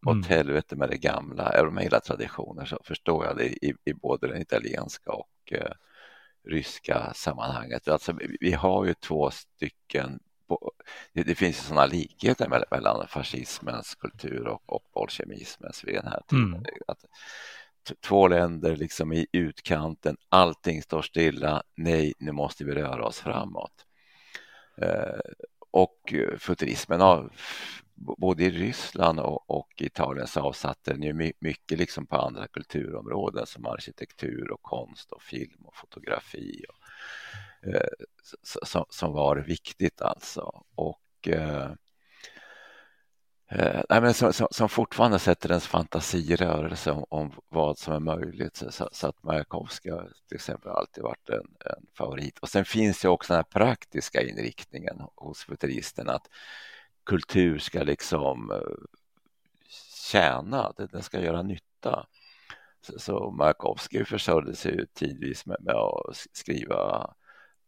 mm. Åt helvete med det gamla, är de hela traditioner så förstår jag det i, i både den italienska och eh, ryska sammanhanget. Alltså, vi har ju två stycken det, det finns sådana likheter mellan, mellan fascismens kultur och, och bolsjevismens vid den här tiden. Mm. Att, två länder liksom i utkanten, allting står stilla, nej, nu måste vi röra oss framåt. Eh, och futurismen har både i Ryssland och, och Italien så avsatte den ju mycket liksom på andra kulturområden som arkitektur och konst och film och fotografi och, Eh, som, som var viktigt alltså. Och eh, eh, nej, men som, som, som, fortfarande sätter ens fantasi i rörelse om, om vad som är möjligt. Så, så att Majakovskij till exempel alltid varit en, en, favorit. Och sen finns det också den här praktiska inriktningen hos futuristerna att kultur ska liksom eh, tjäna, den ska göra nytta. Så, så Majakovskij försörjde sig ju tidvis med, med att skriva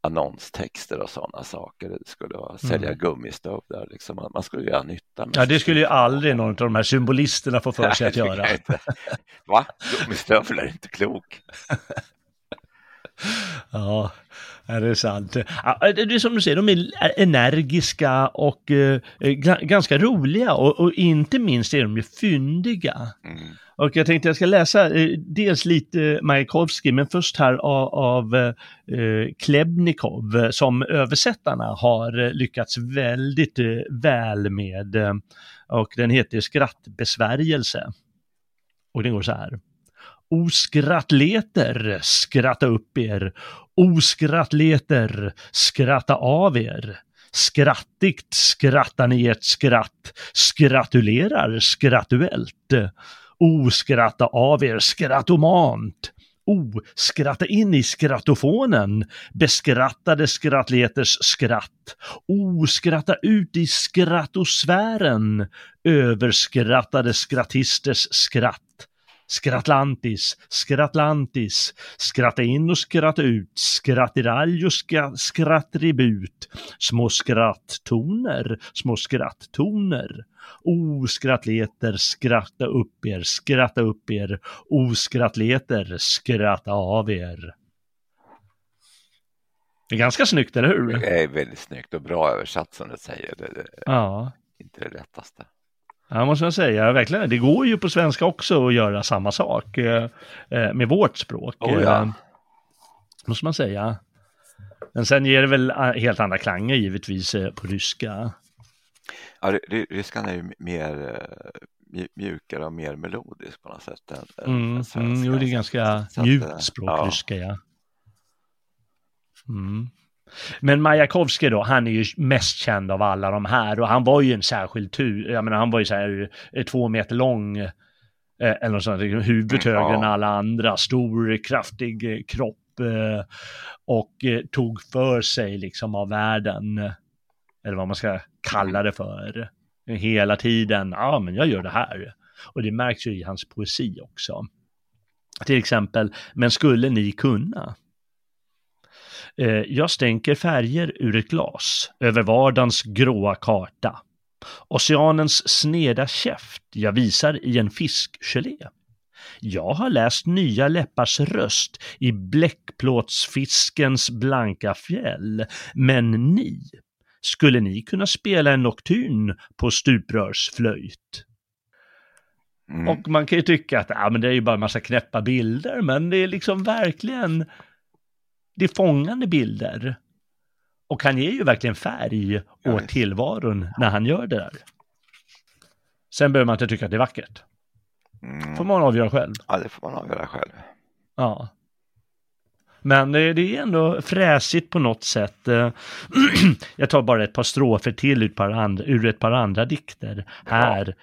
annonstexter och sådana saker. Det skulle vara, sälja mm. gummistövlar, liksom. man skulle göra nytta. ja, det skulle ju aldrig någon av de här symbolisterna få för sig att göra. Va? Gummistövlar är inte klok. *laughs* ja, det är sant. Det är som du säger, de är energiska och eh, ganska roliga och, och, inte minst är de ju fyndiga. Mm. Och jag tänkte jag ska läsa eh, dels lite Majakovskij, men först här av, av eh, Klebnikov som översättarna har eh, lyckats väldigt eh, väl med. Eh, och den heter Skrattbesvärjelse. Och den går så här. O skrattleter, skratta upp er. O skrattleter, skratta av er. Skrattigt skrattar ni ert skratt, skratulerar skrattuellt. O skratta av er skrattomant. O, skratta in i skrattofonen, beskrattade skrattleters skratt. O, skratta ut i skrattosfären, överskrattade skrattisters skratt. Skrattlantis, Skrattlantis, skratta in och skratta ut, skrattiralj och skrattribut, små skratttoner, små skratttoner. O skrattleter, skratta upp er, skratta upp er, o skrattleter, skratta av er. Det är ganska snyggt, eller hur? Det är väldigt snyggt och bra översatt som du säger. Det är ja. inte det lättaste. Ja, måste jag säga, verkligen. Det går ju på svenska också att göra samma sak eh, eh med vårt språk. Oh, ja. eh, måste man säga. Men sen ger det väl eh, helt andra klanger givetvis eh, på ryska. Ja, ryskan är ju mer mjukare och mer melodisk på något sätt än, mm, än svenska. Mm, jo, det är ganska mjukt språk, ja. ryska, ja. Mm. Men Majakovskij då, han är ju mest känd av alla de här och han var ju en särskild tur, jag menar han var ju så här eh, två meter lång, eh, eller något sånt, huvudet högre än alla andra, stor, kraftig eh, kropp och tog för sig liksom av världen, eller vad man ska kalla det för, hela tiden, ja men jag gör det här. Och det märks ju i hans poesi också. Till exempel, men skulle ni kunna? Eh, jag stänker färger ur ett glas över vardagens gråa karta. Oceanens sneda käft jag visar i en fiskgelé. Jag har läst nya läppars röst i bläckplåtsfiskens blanka fjäll. Men ni, skulle ni kunna spela en nokturn på stuprörsflöjt? Mm. Och man kan ju tycka att ja, men det är ju bara en massa knäppa bilder, men det är liksom verkligen det är fångande bilder. Och han ger ju verkligen färg åt tillvaron när han gör det där. Sen behöver man inte tycka att det är vackert. Mm. får man avgöra själv. Ja, det får man avgöra själv. Ja. Men det är ändå fräsigt på något sätt. *clears throat* Jag tar bara ett par strofer till ur ett par andra, ur ett par andra dikter. Ja. Här.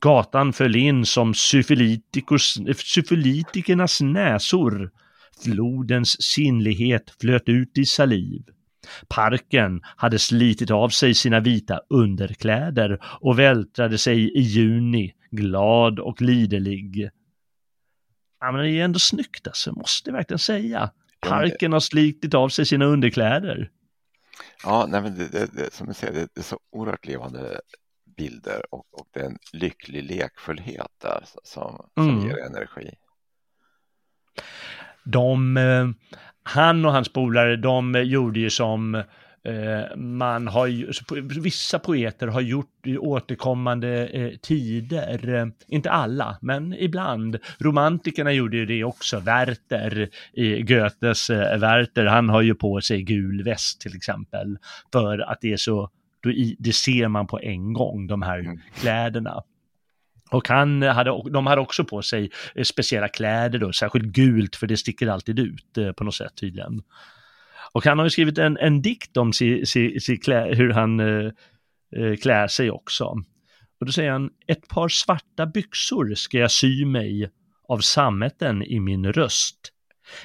Gatan föll in som syfilitikernas näsor Flodens sinnlighet flöt ut i saliv. Parken hade slitit av sig sina vita underkläder och vältrade sig i juni, glad och liderlig. Ja, men det är ändå snyggt alltså, måste jag verkligen säga. Parken har slitit av sig sina underkläder. Ja, nej, men det, det, det som du säger, det, är så oerhört levande bilder och, och det är en lycklig lekfullhet där som, som mm. ger energi de, eh, han och hans polare, de gjorde ju som Eh, man har vissa poeter har gjort i återkommande eh, tider, inte alla, men ibland. Romantikerna gjorde ju det också, Werther i Goethes Werther, han har ju på sig gul väst till exempel, för att det är så, det ser man på en gång, de här mm. kläderna. Och han hade, de hade också på sig eh, speciella kläder då, särskilt gult för det sticker alltid ut eh, på något sätt tydligen. Och han har ju skrivit en, en dikt om si, si, si klä, hur han eh, eh, klär sig också. Och då säger han, ett par svarta byxor ska jag sy mig av sammeten i min röst.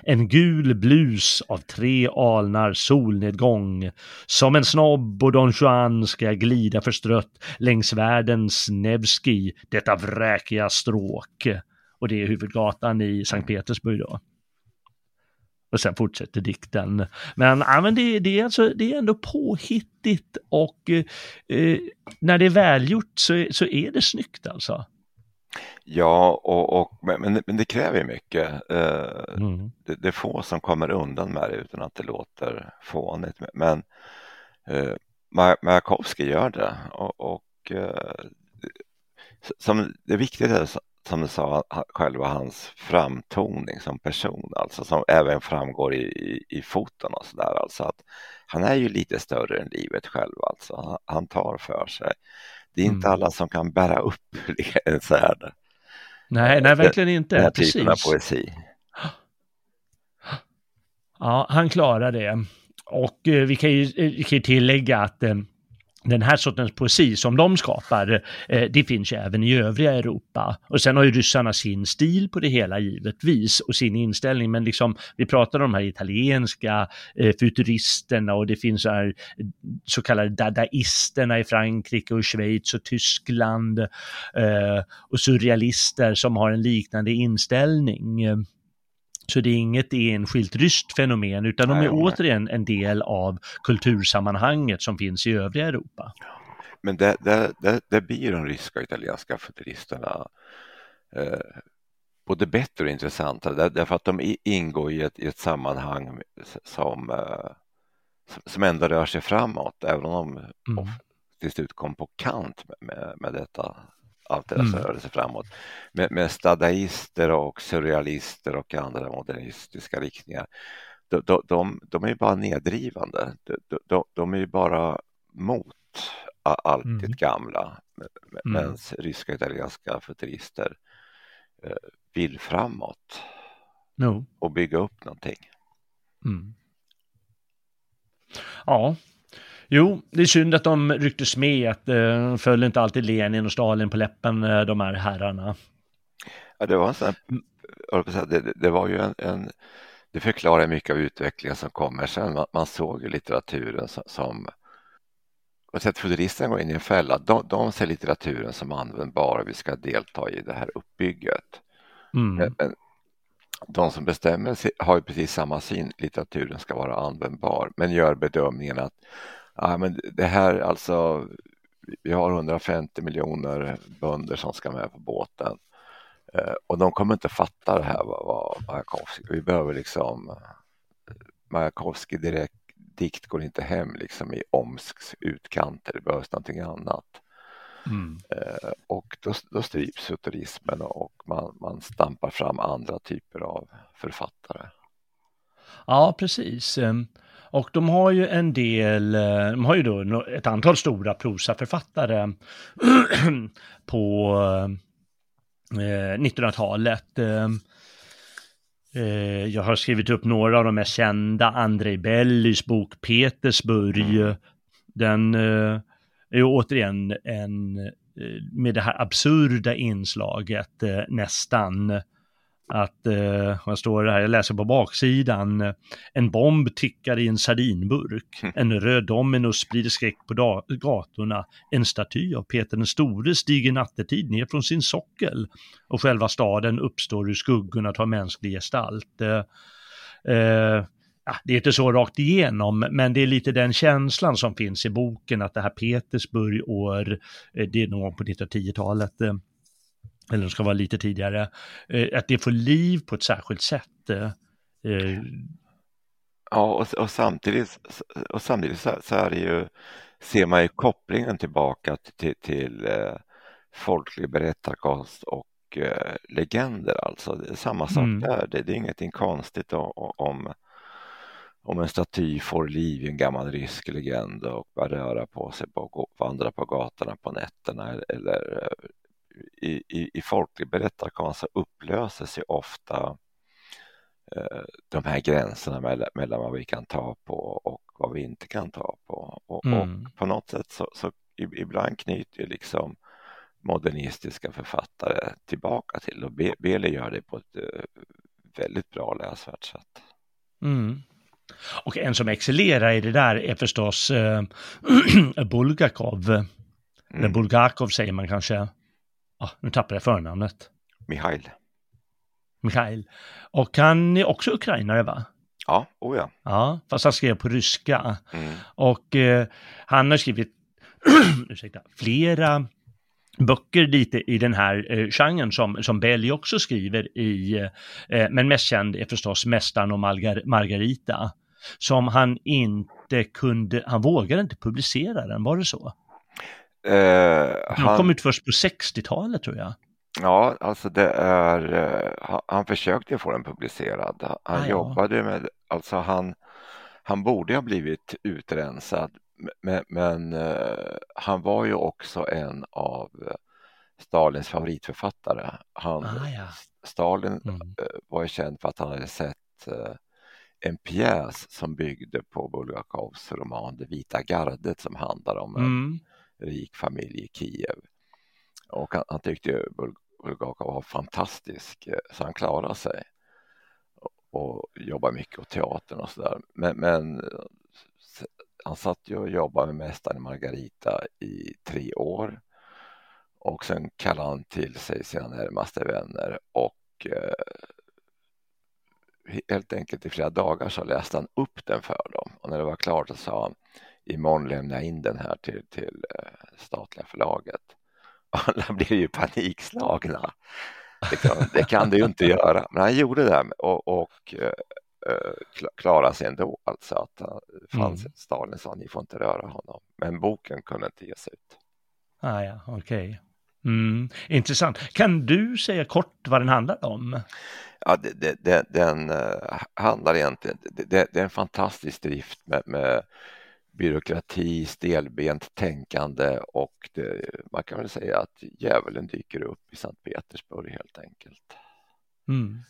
En gul blus av tre alnar solnedgång. Som en snobb och Don Juan ska jag glida förstrött längs världens Nevski, detta vräkiga stråk. Och det är huvudgatan i Sankt Petersburg då. Och sen fortsätter dikten. Men, ja, men det, det, är alltså, det är ändå påhittigt och eh, när det är välgjort så, så är det snyggt alltså. Ja, och, och, men, men det kräver mycket. Eh, mm. det, det, är få som kommer undan med det utan att det låter fånigt. Men eh, Majakovskij gör det och, och eh, som det viktiga är som du sa, själva hans framtoning som person, alltså som även framgår i, i, i foton och sådär. Alltså att han är ju lite större än livet själv, alltså. Han, tar för sig. Det är inte mm. alla som kan bära upp *laughs* en så här. Nej, nej, verkligen inte. Den här Precis. typen av poesi. Ja, han klarar det. Och eh, vi, kan ju, eh, vi kan ju tillägga att eh, den här sortens poesi som de skapar, eh, det finns ju även i övriga Europa. Och sen har ju ryssarna sin stil på det hela givetvis och sin inställning, men liksom vi pratar om de här italienska eh, futuristerna och det finns så, här, så kallade dadaisterna i Frankrike och Schweiz och Tyskland eh, och surrealister som har en liknande inställning. Så det är inget enskilt ryskt fenomen utan de är nej, återigen en del av kultursammanhanget som finns i övriga Europa. Men det, det, det, det blir de ryska och italienska futuristerna eh, både bättre och intressantare därför att de ingår i ett, i ett sammanhang som, eh, som ändå rör sig framåt även om de mm. till slut kom på kant med, med, med detta allt deras mm. rörelse framåt. Med, med stadaister och surrealister och andra modernistiska riktningar. De, de, de, de är ju bara nedrivande. De, de, är ju bara mot allt mm. det gamla. Medan mm. ryska och italienska futurister eh, vill framåt no. och bygga upp någonting. Mm. Ja, Jo, det är synd att de rycktes med, att eh, föll inte alltid Lenin och Stalin på läppen, eh, de här herrarna. Ja, det var en sån här, det, det var ju en, en, det förklarar mycket av utvecklingen som kommer sen. Man, man såg ju litteraturen som, som att futuristerna går in i en fälla. De, de ser litteraturen som användbar och vi ska delta i det här uppbygget. Mm. Men, de som bestämmer har ju precis samma syn, litteraturen ska vara användbar, men gör bedömningen att Ja, men det här alltså, vi har 150 miljoner bönder som ska med på båten eh, och de kommer inte fatta det här vad, Majakovskij, vi behöver liksom Majakovskij direkt dikt går inte hem liksom i Omsks utkanter, det behövs någonting annat. Mm. Eh, och då, då stryps futurismen och man, man stampar fram andra typer av författare. Ja, precis. Och de har ju en del, eh, de har ju då ett antal stora prosaförfattare *clears throat* på 1900-talet. Eh, eh, jag har skrivit upp några av de mest kända, Andrei Bellys bok Petersburg. Mm. Den är ju återigen en, med det här absurda inslaget nästan att, eh, vad står det här, jag läser på baksidan, en bomb tickar i en sardinburk, mm. en röd dominus sprider skräck på gatorna, en staty av Peter den store stiger nattetid ner från sin sockel. Och själva staden uppstår ur skuggorna tar mänsklig gestalt. Eh, eh, ja, det är inte så rakt igenom, men det är lite den känslan som finns i boken att det här Petersburg år, eh, det är nog på 1910-talet, eller de ska vara lite tidigare, eh, att det får liv på ett särskilt sätt. Eh, eh. Ja, och, och samtidigt, och samtidigt så, så, är det ju, ser man ju kopplingen tillbaka till, till, eh, folklig berättarkonst och eh, legender alltså. Det är samma sak mm. där. Det, det, är ingenting konstigt om, om en staty får liv i en gammal rysk legend och börjar röra på sig och vandra på gatorna på nätterna eller i, i, i folklig berättarkonst så upplöses ju ofta eh, de här gränserna mellan, mellan vad vi kan ta på och vad vi inte kan ta på. Och, mm. och på något sätt så, så ibland knyter ju liksom modernistiska författare tillbaka till och Beli gör det på ett uh, väldigt bra läsvärt sätt. Mm. Och en som excellerar i det där är förstås uh, *clears throat* Bulgakov. Mm. Eller Bulgakov säger man kanske. Ah, nu tappade jag förnamnet. Mihail. Mihail. Och han är också ukrainare va? Ja, oh ja. Ja, fast han skrev på ryska. Mm. Och uh, han har skrivit *clears throat* ursäkta, flera böcker lite i den här eh, genren som, som Belli också skriver i, eh, men mest känd är förstås Mästaren och Margar Margarita, som han inte kunde, han vågade inte publicera den, var det så? Eh, han, kom ut först på 60-talet tror jag. Ja, alltså det är, uh, han, försökte få den publicerad. Han ah, jobbade ja. med, alltså han, han borde ha blivit utrensad men, men uh, han var ju också en av uh, Stalins favoritförfattare. Han, ah, ja. Stalin mm. uh, var ju känd för att han hade sett en pjäs som byggde på Bulgakovs roman Det vita gardet som handlar om en mm rik familj i Kiev. Och han, han tyckte ju Bulgakov var fantastisk eh, så han klarade sig och jobbade mycket åt teatern och sådär. Men, men eh, han satt ju och jobbade med Mästaren Margarita i tre år och sen kallade han till sig sina närmaste vänner och eh, helt enkelt i flera dagar så läste han upp den för dem och när det var klart så sa han imorgon lämnar jag in den här till, till eh, statliga förlaget. *laughs* Alla blev ju panikslagna. Det kan, det kan du ju inte göra, men han gjorde det och, och eh, Eh, klara sig ändå. Alltså att det fanns mm. Stalin sa ni får inte röra honom. Men boken kunde inte ges ut. Ah, ja, okej. Okay. Mm, intressant. Kan du säga kort vad den handlar om? Ja, det, det, det, den handlar egentligen, det, det, är en fantastisk drift med, med byråkrati, stelbent tänkande och man kan väl säga att djävulen dyker upp i Sankt Petersburg helt enkelt. Mm.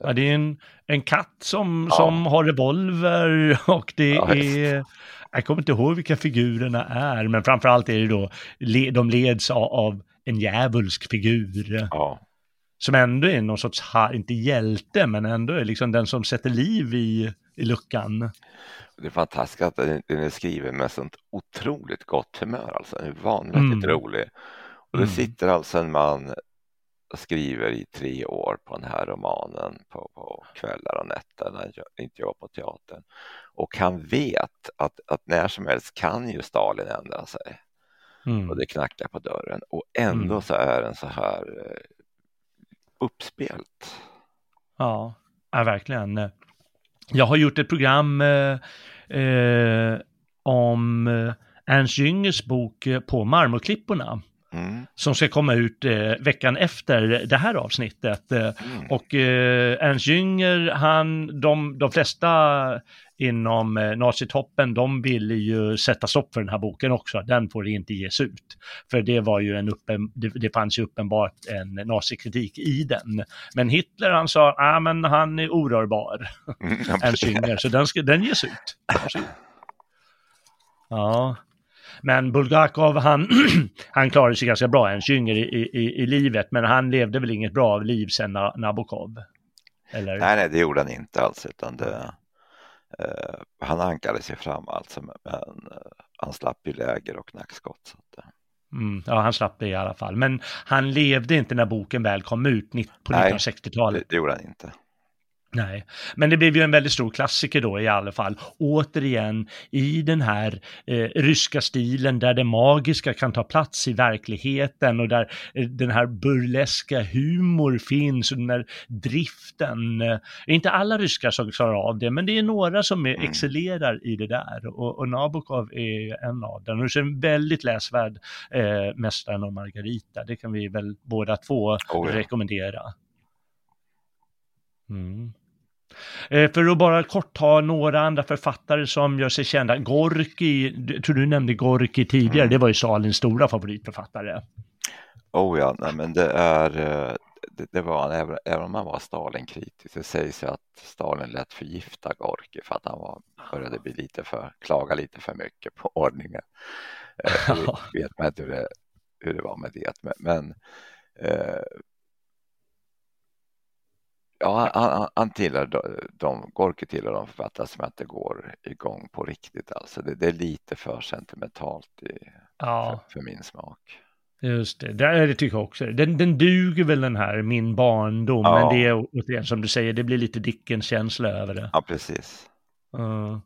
Ja, det är en, en katt som, ja. som har revolver *laughs* och det ja, är... Jag kommer inte ihåg vilka figurerna är, men framförallt är det då, de leds av, en djävulsk figur. Som ändå är någon sorts, inte hjälte, men ändå är liksom den som sätter liv i, i luckan. Det är fantastiskt att den är skriven med sånt otroligt gott humör, alltså den är vanvettigt mm. rolig. Och det mm. sitter alltså en man skriver i tre år på den här romanen på, på kvällar och nätter när han inte jobbar på teatern. Och han vet att, att när som helst kan ju Stalin ändra sig. Mm. Och det knackar på dörren och ändå mm. så är den så här uh, uppspelt. Ja, ja, verkligen. Jag har gjort ett program eh, eh, om eh, Ernst Jüngers bok eh, På marmorklipporna. Mm. som ska komma ut eh, veckan efter det här avsnittet. Eh, mm. Och eh, Ernst Jünger, han, de, de flesta inom eh, nazitoppen, de ville ju sätta stopp för den här boken också. Den får inte ges ut. För det var ju en uppen, det, det fanns ju uppenbart en nazikritik i den. Men Hitler han sa, ah, men han är orörbar, mm, *laughs* Ernst Jünger, så den, ska, den ges ut. Ja, men Bulgakov, han, *clears throat* han klarade sig ganska bra, en yngre i, i, i livet, men han levde väl inget bra liv sen Nabokov? Eller? Nej, nej, det gjorde han inte alls, utan det, eh, han ankade sig fram alltså, men eh, han slapp ju läger och nackskott. Eh. Mm, ja, han slapp det i alla fall. Men han levde inte när boken väl kom ut på 1960-talet. Det, det gjorde han inte. Nej, men det blev ju en väldigt stor klassiker då i alla fall. Återigen i den här eh, ryska stilen där det magiska kan ta plats i verkligheten och där eh, den här burleska humor finns och den här driften. Eh, inte alla ryskar som klarar av det, men det är några som är, mm. excellerar i det där och, och Nabokov är en av dem. Och en väldigt läsvärd eh, Mästaren och Margarita, det kan vi väl båda två oh ja. rekommendera. Mm. Eh, för att bara kort ta några andra författare som gör sig kända. Gorki, tror du nämnde Gorki tidigare, mm. det var ju Stalins stora favoritförfattare. Oh ja, nej men det är, eh, det, det var han, även, även om han var Stalin-kritisk, det sägs ju att Stalin lät förgifta Gorki för att han var, började bli lite för, klaga lite för mycket på ordningen. Eh, *laughs* vet man inte hur det, hur det var med det, men, men eh, Ja, han, han tillhör de, Gorky tillhör de författare som inte går igång på riktigt. Alltså det, det är lite för sentimentalt i, ja. för, för, min smak. Just det, det, det tycker jag också. Den, den duger väl den här Min barndom, ja. men det är återigen som du säger, det blir lite Dickens-känsla över det. Ja, precis. Uh.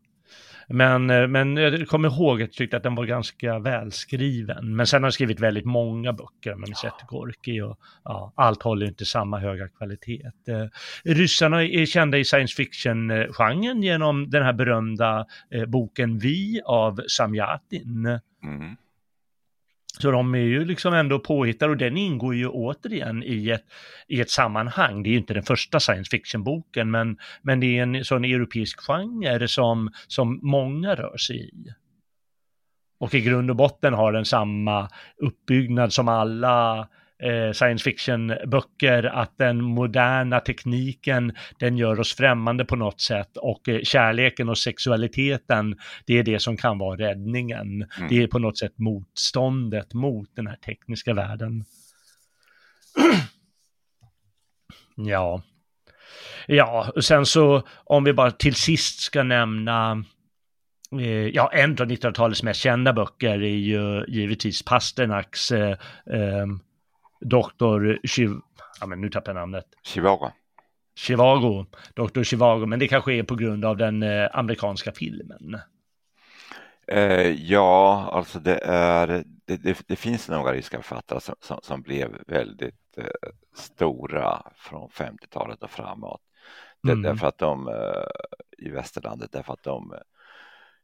Men, eh, men jag kommer ihåg att jag tyckte att den var ganska välskriven. Men sen har jag skrivit väldigt många böcker, men sett Gorki och ja, allt håller inte samma höga kvalitet. Eh, ryssarna är kända i science fiction-genren genom den här berömda eh, boken Vi av Samjatin. Mm. Så de är ju liksom ändå påhittade och den ingår ju återigen i ett, i ett sammanhang. Det är ju inte den första science fiction-boken men, men det är en sån europeisk genre som, som många rör sig i. Och i grund och botten har den samma uppbyggnad som alla eh, science fiction-böcker, att den moderna tekniken, den gör oss främmande på något sätt och eh, kärleken och sexualiteten, det är det som kan vara räddningen. Mm. Det är på något sätt motståndet mot den här tekniska världen. *clears throat* ja. Ja, och sen så om vi bara till sist ska nämna eh, Ja, en av 1900-talets mest kända böcker är ju givetvis Pasternaks eh, doktor Chiv... Ja, men nu tappar jag namnet. Chivago. Chivago, Dr. Chivago, men det kanske är på grund av den eh, amerikanska filmen. Eh, ja, alltså det är, det, det, det finns några ryska författare som, som, som blev väldigt eh, stora från 50-talet och framåt. Det, mm. Därför att de eh, i västerlandet, därför att de eh,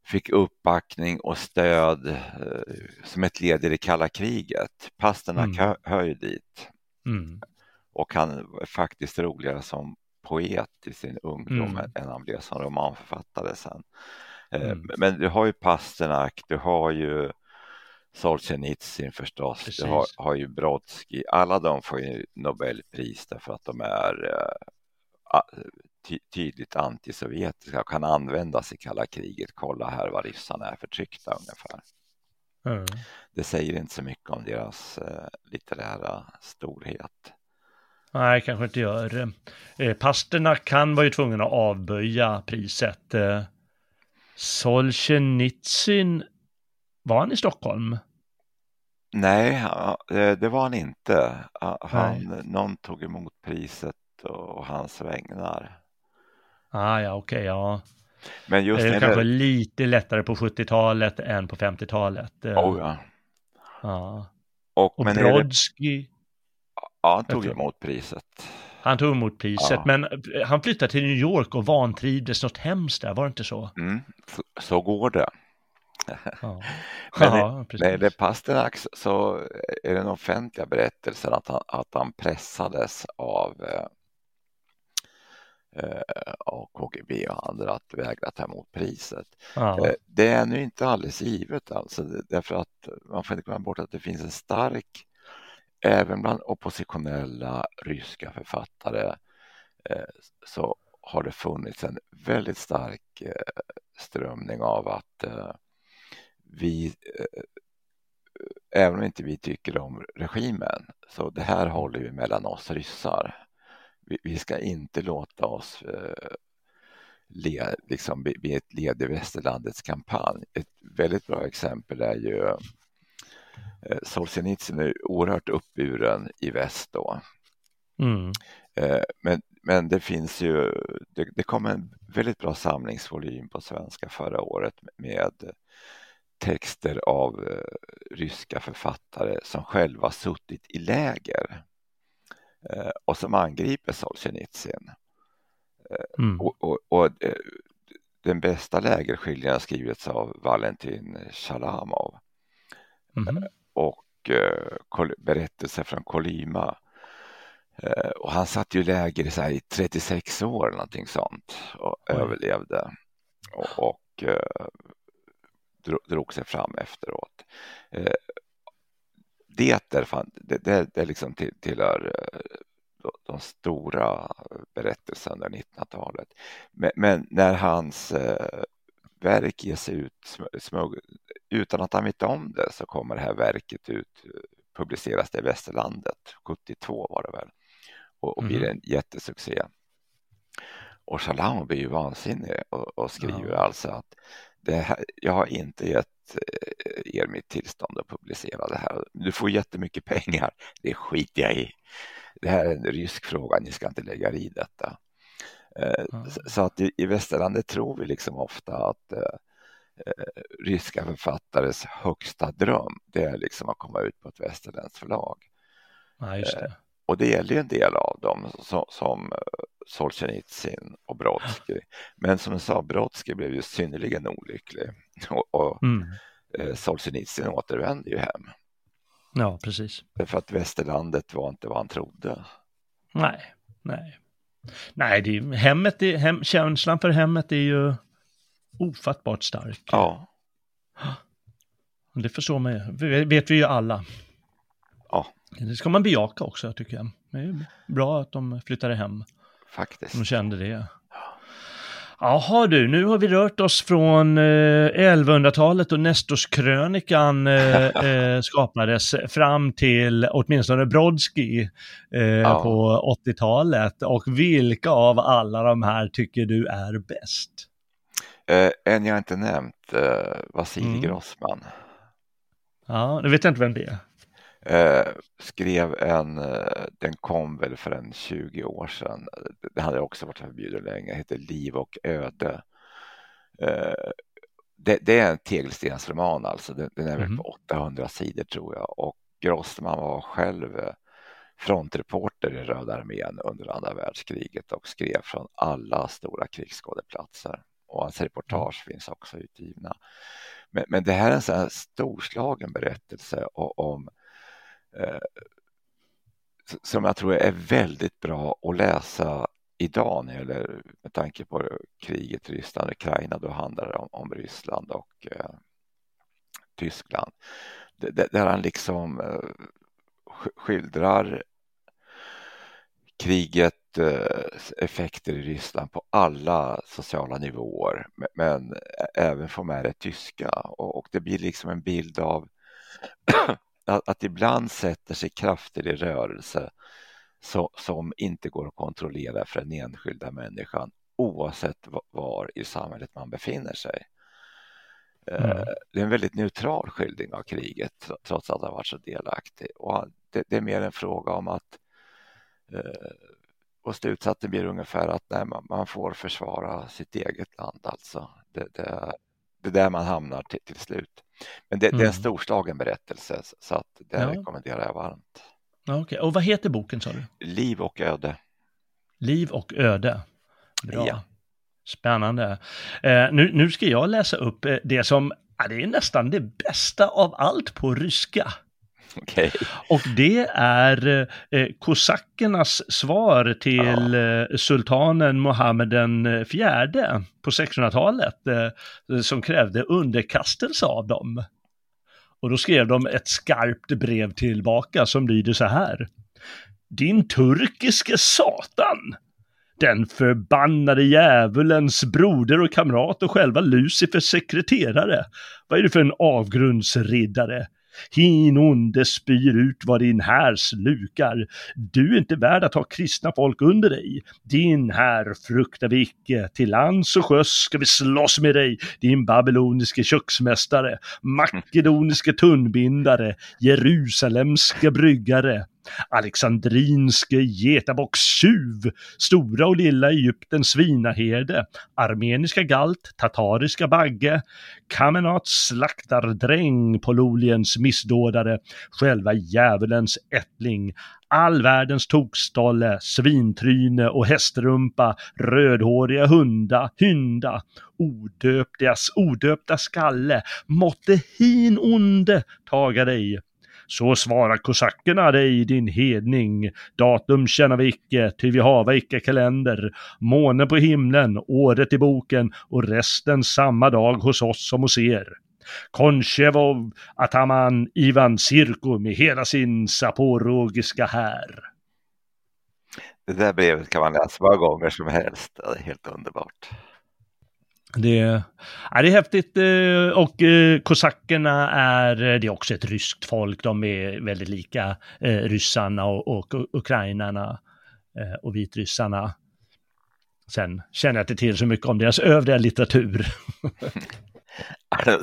fick uppbackning och stöd eh, som ett led i det kalla kriget. Pasternak mm. hör ju dit. Mm. Och han är faktiskt roligare som poet i sin ungdom mm. än han blev som romanförfattare sen. Eh, mm. Men du har ju Pasternak, du har ju Solzhenitsyn förstås, Precis. du har, har ju Brodsky. Alla de får ju Nobelpris därför att de är ty tydligt antisovjetiska och kan användas i kalla kriget. Kolla här vad ryssarna är förtryckta ungefär. Mm. Det säger inte så mycket om deras eh, litterära storhet. Nej, kanske inte gör. Eh, Pasternak kan var ju tvungen att avböja priset. Eh, Solzhenitsyn, var han i Stockholm? Nej, det var han inte. Han, någon tog emot priset och hans vägnar. Ah, ja, okej, okay, ja. Men just det är kanske det... lite lättare på 70-talet än på 50-talet. Eh. Oh ja. ja. Och, och men Brodsky. Det... Ja, han tog emot priset. Han tog emot priset, ja. men eh, han flyttade till New York och vantrivdes något hemskt där, var det inte så? Mm, så, så går det. Ja. *laughs* men ja, när det är Pasternak så är det en offentliga berättelsen att han, att han pressades av eh, Eh, och KGB och andra att vägra ta emot priset. Ja. Eh, det är nu inte alldeles givet alltså därför att man får inte glömma bort att det finns en stark, även bland oppositionella ryska författare eh, så har det funnits en väldigt stark strömning av att vi även om inte vi tycker om regimen, så det här håller vi mellan oss ryssar vi, vi ska inte låta oss eh, le, liksom, bli ett led i västerlandets kampanj. Ett väldigt bra exempel är ju eh, Solzhenitsyn är oerhört uppburen i väst då. Mm. Eh, men men det finns ju, det, det kom en väldigt bra samlingsvolym på svenska förra året med texter av eh, ryska författare som själva suttit i läger och som angriper Solzhenitsyn. Eh, mm. Och, och, och eh, den bästa lägerskildringen har skrivits av Valentin Shalamov mm. och eh, berättelser från Kolyma. Eh, och han satt ju läger i, så här, i 36 år eller någonting sånt och Oj. överlevde. Och, och eh, drog sig fram efteråt. Eh, det, är fan, det, det, det liksom till, tillhör eh, de stora berättelserna under 1900-talet. Men, men, när hans eh, verk ges ut smug, utan att han vet om det så kommer det här verket ut, publiceras det i Västerlandet, 72 var det väl, och, och blir mm. en jättesuccé. Och Shalam blir ju vansinnig och, och skriver ja. alltså att här, jag har inte gett eh, er mitt tillstånd att publicera det här. Du får jättemycket pengar, det skiter jag i. Det här är en rysk fråga, ni ska inte lägga er i detta. Mm. Så att i, västerlandet tror vi liksom ofta att eh, ryska författares högsta dröm det är liksom att komma ut på ett västerländskt förlag. Ja, det. Och det gäller ju en del av dem som, som Solzhenitsyn och Brodsky. Men som jag sa, Brodsky blev ju synnerligen olycklig *laughs* och, och mm. eh, Solzhenitsyn återvände ju hem. Ja, precis. För att västerlandet var inte vad han trodde. Nej, nej. Nej, det är, hemmet är, hem, känslan för hemmet är ju ofattbart stark. Ja. Det förstår man ju, vet vi ju alla. Det ska man bejaka också tycker jag. Det är bra att de flyttade hem. Faktiskt. De kände det. Jaha du, nu har vi rört oss från eh, 1100-talet och Nestorskrönikan eh, *laughs* eh, skapades fram till åtminstone Brodsky eh, ja. på 80-talet. Och vilka av alla de här tycker du är bäst? Eh, en jag inte nämnt, eh, Vasilij mm. Grossman. Ja, nu vet jag inte vem det är. Eh, skrev en, eh, den kom väl för en 20 år sedan. Det hade också varit förbjuden länge, heter Liv och öde. Eh, det, det, är en tegelstensroman alltså, den, den är väl mm. på 800 sidor tror jag och Grossman var själv eh, frontreporter i Röda armén under andra världskriget och skrev från alla stora krigsskådeplatser och hans reportage mm. finns också utgivna. Men, men det här är en sån här storslagen berättelse om Eh, som jag tror är väldigt bra att läsa idag när det med tanke på kriget Ryssland och Ukraina Då handlar det om, om Ryssland och eh, Tyskland. Där han liksom eh, skildrar kriget eh, effekter i Ryssland på alla sociala nivåer men även får med det tyska och, och det blir liksom en bild av att, att ibland sätter sig krafter i rörelse så, som inte går att kontrollera för den enskilda människan oavsett var i samhället man befinner sig. Eh, mm. Det är en väldigt neutral skildring av kriget trots att han varit så delaktig. Och det, det, är mer en fråga om att eh, och slutsatsen blir ungefär att nej, man, man, får försvara sitt eget land alltså. Det, det, det är där man hamnar till, till slut. Men det, mm. det, är en mm. storslagen berättelse så att det ja. rekommenderar jag varmt. Okej, okay. och vad heter boken sa du? Liv och öde. Liv och öde. Bra. Ja. Spännande. Eh, nu, nu ska jag läsa upp eh, det som, ja, det är nästan det bästa av allt på ryska. Okay. Och det är eh, kosackernas svar till ja. eh, sultanen Mohammed den fjärde på 1600-talet eh, som krävde underkastelse av dem. Och då skrev de ett skarpt brev tillbaka som lyder så här. Din turkiske satan! Den förbannade djävulens broder och kamrat och själva Lucifers sekreterare. Vad är det för en avgrundsriddare? Hin onde spyr ut vad din här slukar. Du är inte värd att ha kristna folk under dig. Din här fruktar vi icke. Till lands och sjöss ska vi slåss med dig, din babyloniske köksmästare, makedoniske tunnbindare, Jerusalemska bryggare. Alexandrinske getabockstjuv, Stora och Lilla Egyptens svinaherde, Armeniska galt, Tatariska bagge, Kamenats slaktardräng, Pololiens missdådare, själva djävulens ättling, all världens tokstolle, svintryne och hästrumpa, rödhåriga hunda, hynda, odöptas, odöpta skalle, måtte hin onde taga dig. Så svarar kosackerna dig, din hedning. Datum känner vi icke, ty vi hava icke kalender. Måne på himlen, året i boken och resten samma dag hos oss som hos er. Konchevov Ataman Ivan Sirko med hela sin saporogiska här. Det där brevet kan man läsa många gånger som helst. Det är helt underbart. Det, ja, det är häftigt eh, och eh, kosackerna är, det är också ett ryskt folk. De är väldigt lika eh, ryssarna och, och ukrainarna och vitryssarna. Sen känner jag inte till så mycket om deras övriga litteratur.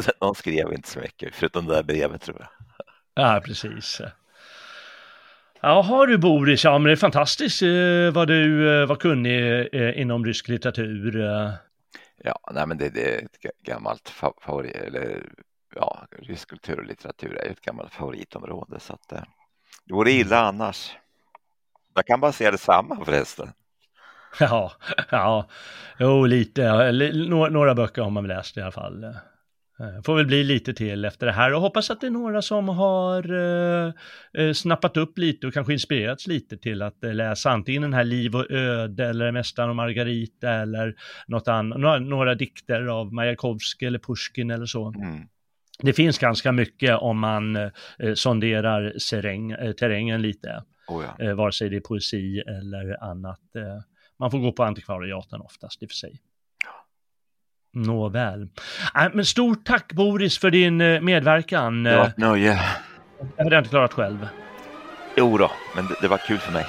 *laughs* De skrev inte så mycket, förutom det där brevet tror jag. Ja, precis. Jaha du Boris, ja men det är fantastiskt vad du var kunnig inom rysk litteratur. Ja, nej men det, det är ett gammalt favorit, eller ja, rysk kultur och litteratur är ett gammalt favoritområde så att det vore illa annars. Jag kan bara säga detsamma förresten. *laughs* Ja, ja, jo lite, några böcker har man läst i alla fall. Eh, får väl bli lite till efter det här och hoppas att det är några som har eh, eh, snappat upp lite och kanske inspirerats lite till att eh, läsa antingen den här Liv och öde eller Mästaren och Margarita eller något annat, några, några dikter av Majakovskij eller Pushkin eller så. Mm. Det finns ganska mycket om man eh, sonderar seräng, eh, terrängen lite, oh ja. eh, vare sig det är poesi eller annat. man får gå på antikvariaten oftast i och för sig. Nåväl. Äh, men stort tack Boris för din eh, medverkan. Det var ett nöje. Det hade jag inte klarat själv. Jo då, men det, det var kul för mig.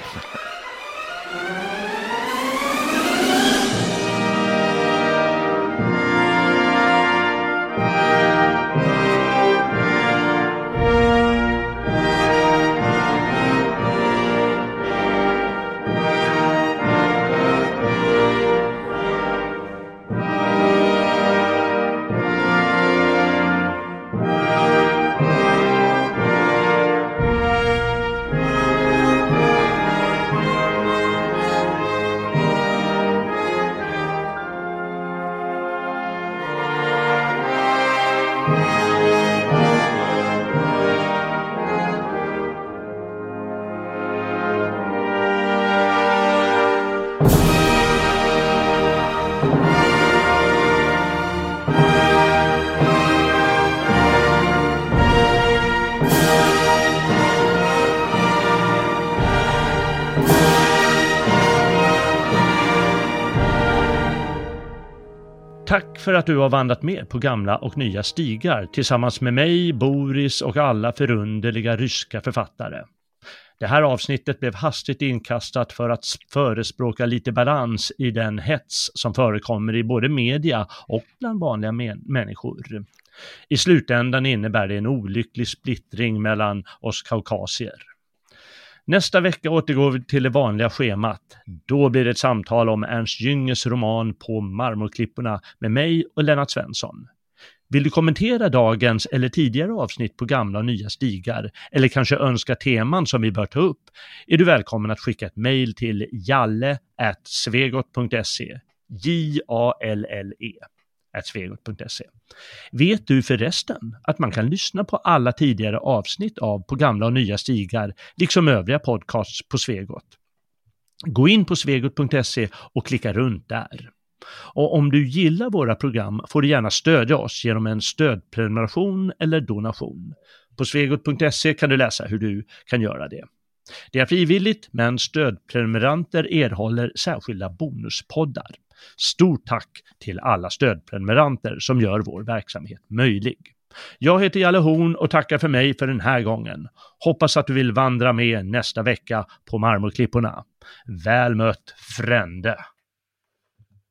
För att du har vandrat med på gamla och nya stigar tillsammans med mig, Boris och alla förunderliga ryska författare. Det här avsnittet blev hastigt inkastat för att förespråka lite balans i den hets som förekommer i både media och bland vanliga människor. I slutändan innebär det en olycklig splittring mellan oss kaukasier. Nästa vecka återgår vi till det vanliga schemat. Då blir det ett samtal om Ernst Jüngers roman På marmorklipporna med mig och Lennart Svensson. Vill du kommentera dagens eller tidigare avsnitt på gamla och nya stigar eller kanske önska teman som vi bör ta upp är du välkommen att skicka ett mejl till jalle.svegot.se J-A-L-L-E svegot.se. Vet du förresten att man kan lyssna på alla tidigare avsnitt av På gamla och nya stigar, liksom övriga podcasts på Svegot? Gå in på svegot.se och klicka runt där. Och om du gillar våra program får du gärna stödja oss genom en stödprenumeration eller donation. På svegot.se kan du läsa hur du kan göra det. Det är frivilligt, men stödprenumeranter erhåller särskilda bonuspoddar. Stort tack till alla stödprenumeranter som gör vår verksamhet möjlig. Jag heter Jalle Horn och tackar för mig för den här gången. Hoppas att du vill vandra med nästa vecka på Marmorklipporna. Väl mött, frände!